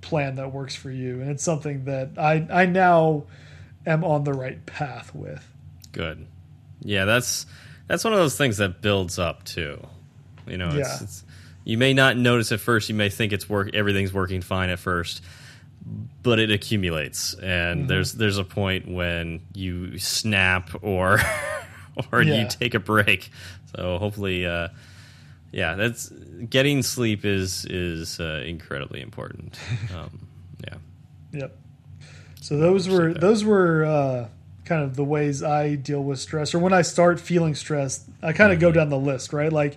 plan that works for you and it's something that i i now am on the right path with Good. Yeah, that's that's one of those things that builds up too. You know, it's, Yeah. it's you may not notice at first. You may think it's work. Everything's working fine at first, but it accumulates, and Mm-hmm. there's there's a point when you snap or or Yeah. you take a break. So hopefully, uh, yeah, that's getting sleep is is uh, incredibly important. Um, yeah. Yep. So those were those were uh, kind of the ways I deal with stress, or when I start feeling stressed, I kind of go down the list, right? Like,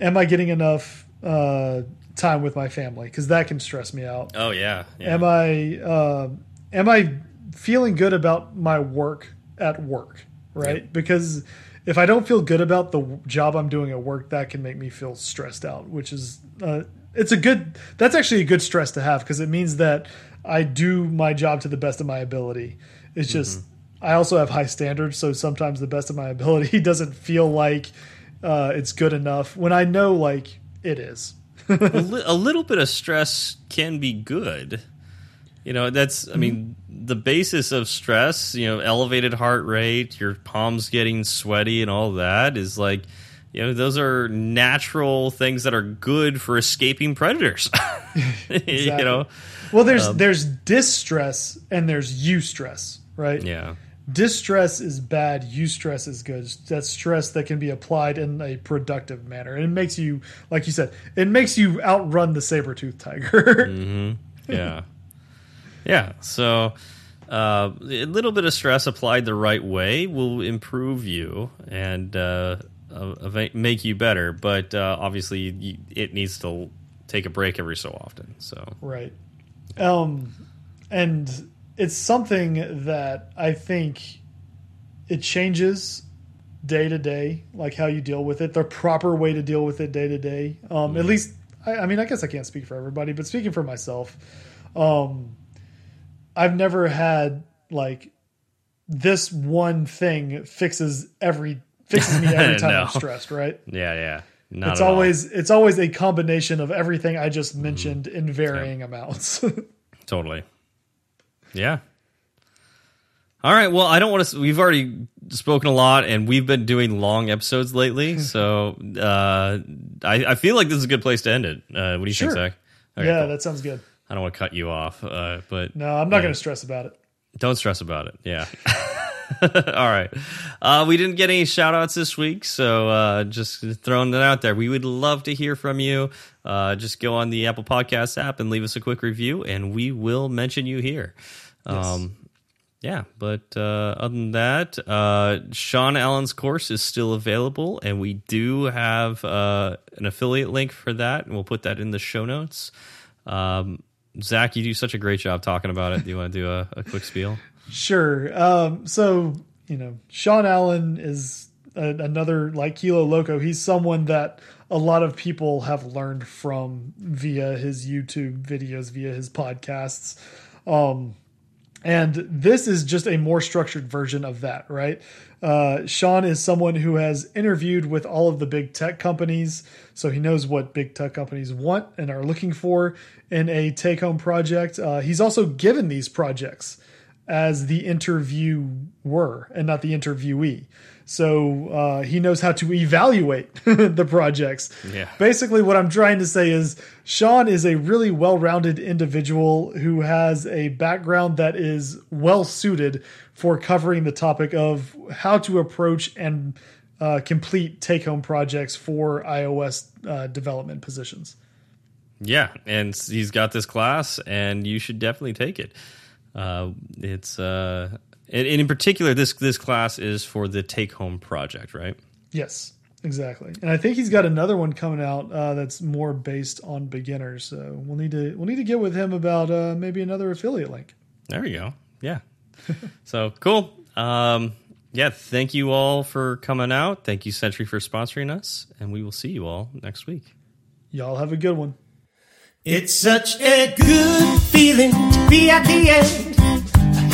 am I getting enough uh, time with my family? Because that can stress me out. Oh yeah. yeah. Am I uh, am I feeling good about my work at work? Right? Yep. Because if I don't feel good about the job I'm doing at work, that can make me feel stressed out. Which is uh, it's a good. That's actually a good stress to have because it means that I do my job to the best of my ability. It's just I also have high standards, so sometimes the best of my ability doesn't feel like uh, it's good enough when I know like it is. A, li- a little bit of stress can be good. You know, that's I mean the basis of stress. You know, elevated heart rate, your palms getting sweaty, and all that is like. You know, those are natural things that are good for escaping predators. You know, Well, there's um, there's distress and there's eustress, right? yeah, Distress is bad, eustress is good. That's stress that can be applied in a productive manner. And it makes you, like you said, it makes you outrun the saber tooth tiger. yeah, yeah. So uh, a little bit of stress applied the right way will improve you and uh, uh, make you better. But uh, obviously, you, it needs to take a break every so often. So Right. Um, and it's something that I think it changes day to day, like how you deal with it, the proper way to deal with it day to day. Um, At least, I, I mean, I guess I can't speak for everybody, but speaking for myself, um, I've never had like this one thing fixes every fixes me every time No. I'm stressed, right? yeah, yeah. Not it's at all. always it's always a combination of everything I just mentioned in varying amounts. Totally. Yeah. All right. Well, I don't want to. We've already spoken a lot, and we've been doing long episodes lately. so uh, I, I feel like this is a good place to end it. Uh, what do you Sure. think, Zach? Okay, yeah, cool. that sounds good. I don't want to cut you off, uh, but No, I'm not going to stress about it. don't stress about it. Yeah. All right. Uh, we didn't get any shout outs this week, so uh, just throwing that out there. We would love to hear from you. Uh, just go on the Apple Podcast app and leave us a quick review, and we will mention you here. Um, yeah, but uh, other than that, uh, Sean Allen's course is still available, and we do have uh, an affiliate link for that, and we'll put that in the show notes. Um, Zach, you do such a great job talking about it. Do you want to do a, a quick spiel? Sure. Um, so you know, Sean Allen is a, another like Kilo Loco. He's someone that a lot of people have learned from via his YouTube videos, via his podcasts. Um, and this is just a more structured version of that, right? Uh, Sean is someone who has interviewed with all of the big tech companies, so he knows what big tech companies want and are looking for in a take home project. Uh, he's also given these projects as the interviewer and not the interviewee. So uh, he knows how to evaluate the projects. Yeah. Basically, what I'm trying to say is Sean is a really well rounded individual who has a background that is well suited for covering the topic of how to approach and uh, complete take home projects for iOS uh, development positions. Yeah, and he's got this class, and you should definitely take it. Uh, it's uh, and, and in particular, this this class is for the take home project, right? Yes, exactly. And I think he's got another one coming out uh, that's more based on beginners. So we'll need to we'll need to get with him about uh, maybe another affiliate link. There you go. Yeah. so cool. Um, yeah. Thank you all for coming out. Thank you, Sentry, for sponsoring us, and we will see you all next week. Y'all have a good one. It's such a good feeling to be at the end.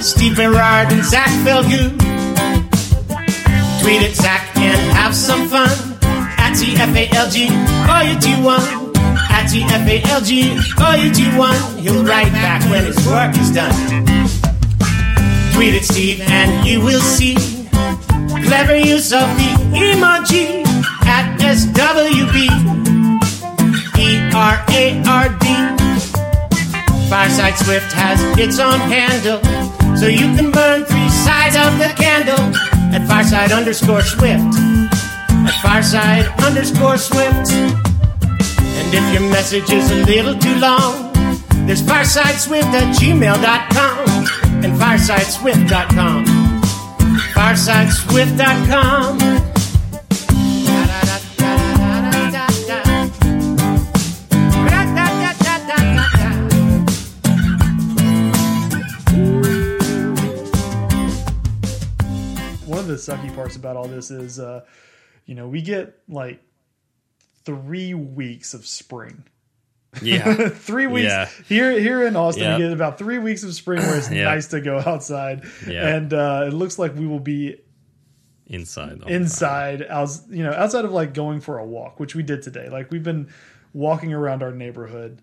Steve Berard and Zach Falgout. Tweet at Zach and have some fun. At TFALG, OU21. At TFALG, OU21. He'll write back when his work is done. Tweet at Steve and you will see clever use of the emoji at SWB. E-R-A-R-D. Fireside Swift has its own handle, so you can burn three sides of the candle at Fireside underscore Swift. At Fireside underscore Swift. And if your message is a little too long, there's firesideswift at gmail.com and firesideswift.com. Firesideswift.com. sucky parts about all this is, uh, you know, we get like three weeks of spring. Yeah. three weeks Yeah. here here in Austin. Yep. We get about three weeks of spring where it's Yep. nice to go outside, Yeah. and uh, it looks like we will be Inside. all the time. inside, out, you know, outside of like going for a walk, which we did today. Like we've been walking around our neighborhood.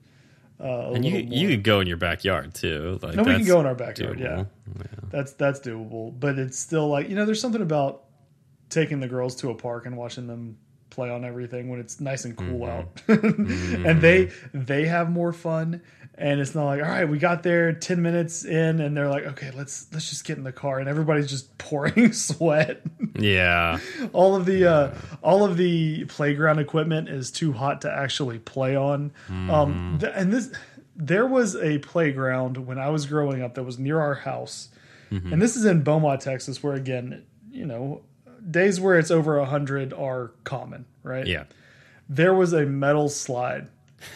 Uh, And you you could go in your backyard too. Like no, we can go in our backyard. Yeah, doable. that's that's doable. But it's still like you know, there's something about taking the girls to a park and watching them play on everything when it's nice and cool out, and they they have more fun. And it's not like, all right, we got there ten minutes in, and they're like, okay, let's let's just get in the car, and everybody's just pouring sweat. Yeah. all of the uh, all of the playground equipment is too hot to actually play on. Um, th- and this there was a playground when I was growing up that was near our house, and this is in Beaumont, Texas, where again, you know, days where it's over hundred are common, right? Yeah. There was a metal slide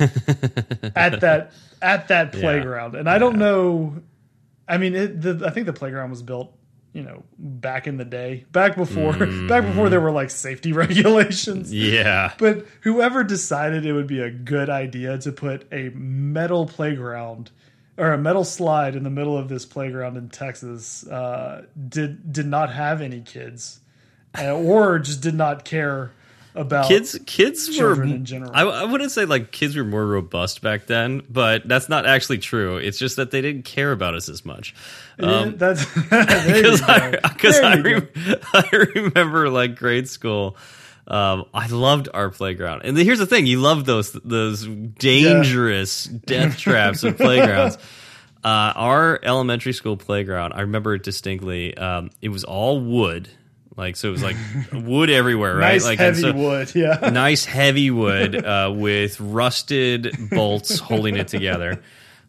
at that at that playground, and I don't know. I mean, it, the, I think the playground was built, you know, back in the day, back before, back before there were like safety regulations. Yeah. But whoever decided it would be a good idea to put a metal playground or a metal slide in the middle of this playground in Texas uh, did did not have any kids, uh, or just did not care about kids kids were in general. I, I wouldn't say like kids were more robust back then but that's not actually true it's just that they didn't care about us as much Yeah, um, that's because. I, I, rem- I remember like grade school um, I loved our playground, and here's the thing: you love those those dangerous death traps of playgrounds. Uh, our elementary school playground, I remember it distinctly. Um, it was all wood, like so. It was like wood everywhere, right? nice like heavy so- wood, yeah. nice heavy wood uh, with rusted bolts holding it together.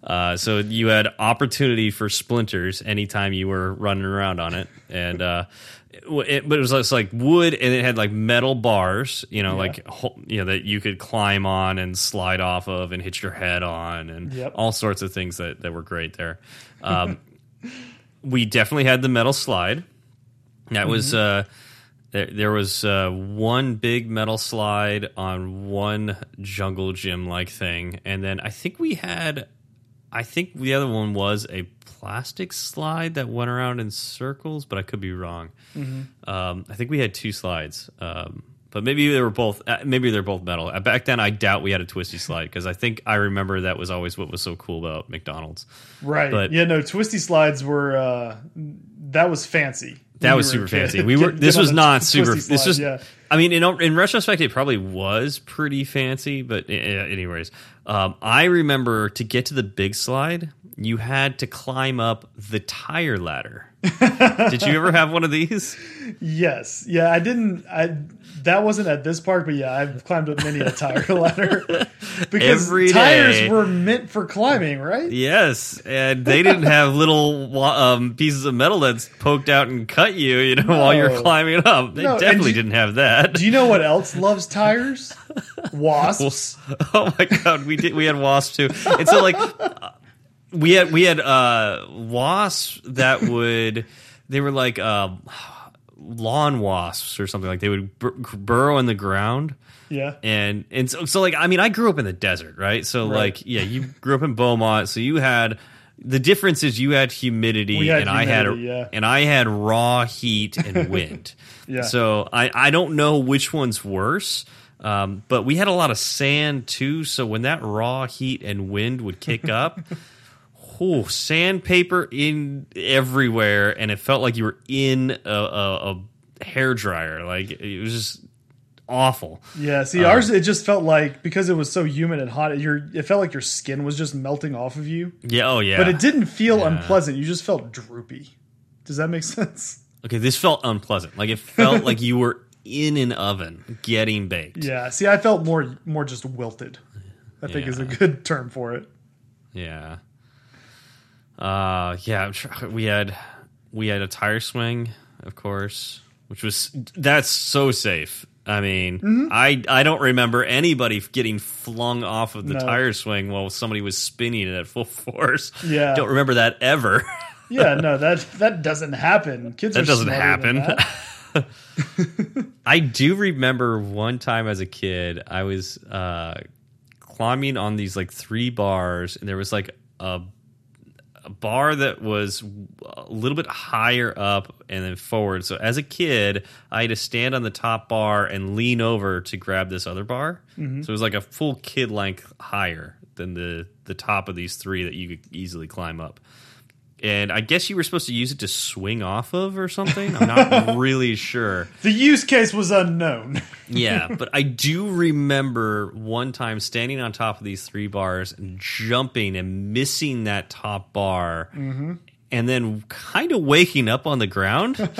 Uh, so you had opportunity for splinters anytime you were running around on it, and uh, it, but it was just like wood, and it had like metal bars, you know, like you know that you could climb on and slide off of and hit your head on, and Yep. all sorts of things that that were great there. Um, we definitely had the metal slide. That was uh, there. There was uh, one big metal slide on one jungle gym like thing, and then I think we had. I think the other one was a plastic slide that went around in circles, but I could be wrong. Um, I think we had two slides, um, but maybe they were both. Uh, maybe they're both metal. Uh, Back then, I doubt we had a twisty slide because I think I remember that was always what was so cool about McDonald's. Right. But- yeah, no, twisty slides were uh that was fancy. That was super fancy. We were. Get- This get was not super. This was. yeah. I mean, in in retrospect, it probably was pretty fancy. But uh, anyways, um, I remember to get to the big slide, you had to climb up the tire ladder. Did you ever have one of these? Yes. Yeah, I didn't I that wasn't at this park, but yeah, I've climbed up many a tire ladder. Because Every tires day. were meant for climbing, right? Yes, and they didn't have little um, pieces of metal that's poked out and cut you, you know, while you're climbing up. They No, definitely do- didn't have that. Do you know what else loves tires? Wasps. Oh my god, we did. We had wasps too, and so like uh, we had we had uh wasps that would they were like um lawn wasps or something like they would bur- burrow in the ground Yeah. and and so, so like I mean I grew up in the desert right so Right. like yeah you grew up in Beaumont so you had the difference is you had humidity had and I had humidity, yeah. and I had raw heat and wind Yeah. so I I don't know which one's worse um, but we had a lot of sand too so when that raw heat and wind would kick up oh sandpaper in everywhere and it felt like you were in a, a, a hair dryer like it was just awful Yeah, Uh, see, ours it just felt like because it was so humid and hot, your it felt like your skin was just melting off of you. Yeah. Oh, yeah. But it didn't feel Yeah. unpleasant. You just felt droopy. Does that make sense? Okay, this felt unpleasant. Like it felt like you were in an oven getting baked. Yeah. See, I felt more more just wilted. I think is a good term for it. Yeah. Uh, yeah. We had we had a tire swing, of course, which was that's so safe. I mean, Mm-hmm. I I don't remember anybody getting flung off of the No. tire swing while somebody was spinning it at full force. Yeah. don't remember that ever. Yeah, no, that that doesn't happen. Kids That doesn't happen. that. I do remember one time as a kid, I was uh, climbing on these like three bars, and there was like a bar that was a little bit higher up and then forward. So as a kid, I had to stand on the top bar and lean over to grab this other bar. Mm-hmm. So it was like a full kid length higher than the the top of these three that you could easily climb up. And I guess you were supposed to use it to swing off of or something. I'm not really sure. The use case was unknown. Yeah, but I do remember one time standing on top of these three bars and jumping and missing that top bar. And then kind of waking up on the ground.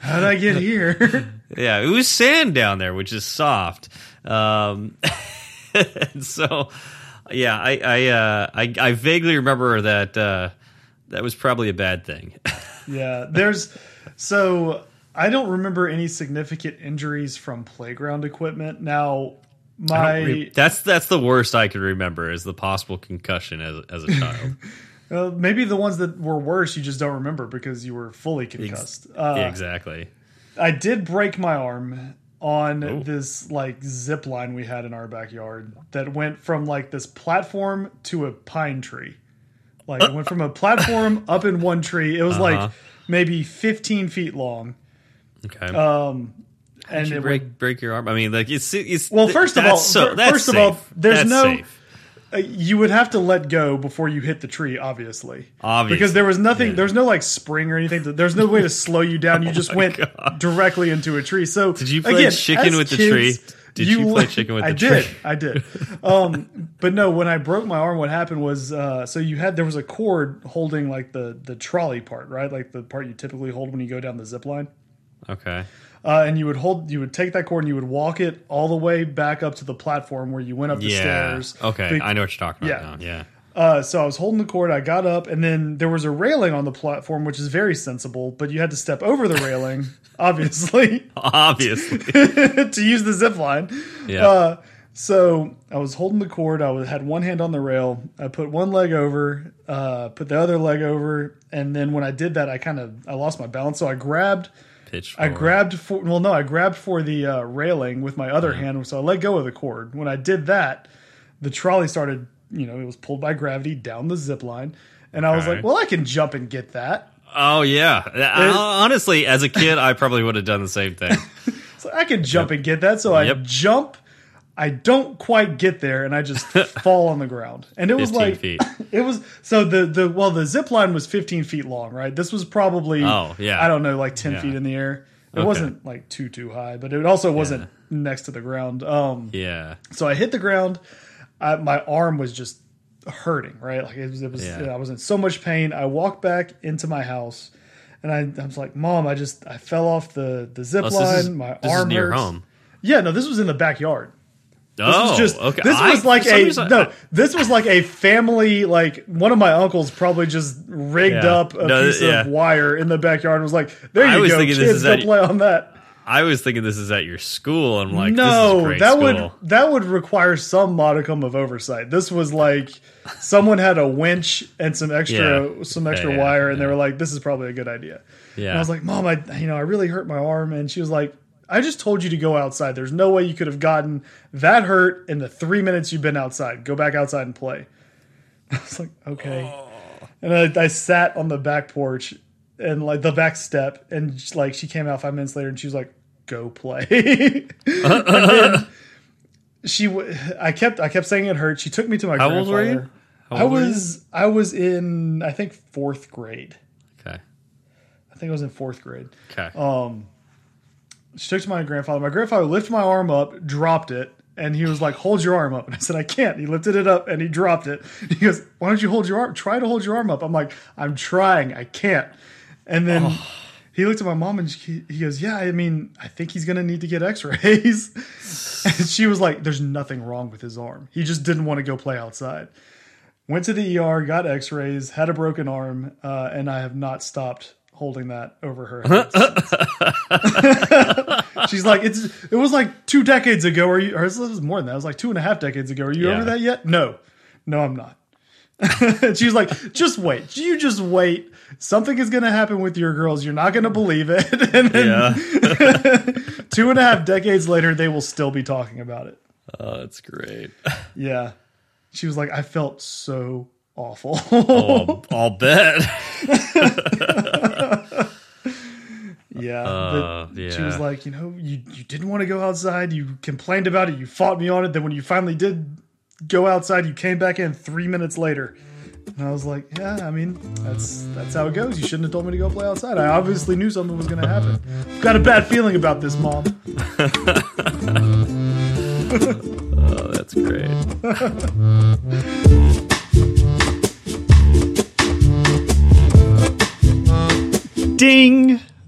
How'd I get here? yeah, it was sand down there, which is soft. Um, and so, yeah, I I, uh, I I vaguely remember that uh, that was probably a bad thing. yeah, there's so I don't remember any significant injuries from playground equipment. Now, my that's that's the worst I could remember is the possible concussion as as a child. maybe the ones that were worse you just don't remember because you were fully concussed. Uh, exactly. I did break my arm on Oh. this like zip line we had in our backyard that went from like this platform to a pine tree. Like it went from a platform up in one tree. It was Uh-huh. like maybe 15 feet long. Okay. Um, and it break went, break your arm? I mean, like it's it's. Well, first of all- so, first of all, there's That's no- safe. Uh, you would have to let go before you hit the tree, obviously. Obviously, Because there was nothing, yeah. there's no like spring or anything. There's no way to slow you down. You just went directly into a tree. So Did you play chicken with the tree? Did you play chicken with the tree? I the did, tree? I did. Um, but no, when I broke my arm, what happened was, uh, so you had there was a cord holding like the the trolley part, right? Like the part you typically hold when you go down the zip line. Okay. Uh, and you would hold, you would take that cord and you would walk it all the way back up to the platform where you went up the Yeah. stairs. Okay. Be- I know what you're talking about Yeah. now. Yeah. Uh, so I was holding the cord. I got up, and then there was a railing on the platform, which is very sensible. But you had to step over the railing, obviously, Obviously. to use the zip line. Yeah. Uh, so I was holding the cord. I was, had one hand on the rail. I put one leg over, uh, put the other leg over, and then when I did that, I kind of I lost my balance. So I grabbed Pitch. I grabbed for well, no, I grabbed for the uh, railing with my other hand, so I let go of the cord. When I did that, the trolley started. You know, it was pulled by gravity down the zip line, and I was like, "Well, I can jump and get that. Oh yeah. Honestly, as a kid, I probably would have done the same thing. So I can jump and get that." So I Yep. jump. I don't quite get there, and I just fall on the ground. And it was like feet. it was so the the well the zip line was 15 feet long, right? This was probably Oh, yeah. I don't know like 10 Yeah. feet in the air. It Okay. wasn't like too too high, but it also wasn't next to the ground. Um, Yeah. So I hit the ground. I, my arm was just hurting, right? Like it was, it was Yeah. I was in so much pain. I walked back into my house and I, I was like, Mom, I just, I fell off the, the zip Oh, so line. is, my this arm near hurts. home. Yeah, no, this was in the backyard. This oh, was just, okay. this I- was like a, reason, no, I- this was like a family, like one of my uncles probably just rigged Yeah. up a No, piece yeah. of wire in the backyard and was like, there I you was go, thinking kids, this is go play on that. I was thinking this is at your school. I'm like, this is no, that school. would that would require some modicum of oversight. This was like someone had a winch and some extra Yeah. some extra Yeah, wire, and they were like, "This is probably a good idea." yeah. And I was like, "Mom, I you know I really hurt my arm," and she was like, "I just told you to go outside. There's no way you could have gotten that hurt in the three minutes you've been outside. Go back outside and play." I was like, "Okay," and I, I sat on the back porch and like the back step, and just, like she came out five minutes later, and she was like, "Go play." She, w- I kept, I kept saying it hurt. She took me to my How old were you? I you? was, I was in, I think fourth grade. okay. I think I was in fourth grade. Okay. Um, she took to my grandfather. My grandfather lifted my arm up, dropped it, and he was like, "Hold your arm up." And I said, "I can't." He lifted it up and he dropped it. He goes, "Why don't you hold your arm? Try to hold your arm up." I'm like, "I'm trying. I can't." And then Oh. he looked at my mom and she, he goes, "Yeah, I mean, I think he's gonna need to get X-rays." and she was like, "There's nothing wrong with his arm. He just didn't want to go play outside." Went to the ER, got X-rays, had a broken arm, uh, and I have not stopped holding that over her uh-huh. head. She's like, it's it was like two decades ago. Are you? Or this was more than that. It was like two and a half decades ago. Are you Yeah. over that yet? No, no, I'm not. She's like, just wait. You just wait. Something is going to happen with your girls. You're not going to believe it. And then yeah. two and a half decades later, they will still be talking about it. oh, that's great. Yeah. She was like, I felt so awful. Oh, I'll, I'll bet. Yeah, Uh, but she was like, you know, you you didn't want to go outside. You complained about it. You fought me on it. Then when you finally did go outside, you came back in three minutes later. And I was like, yeah, I mean, that's that's how it goes. You shouldn't have told me to go play outside. I obviously knew something was going to happen. I've got a bad feeling about this, mom. Oh, that's great. Ding.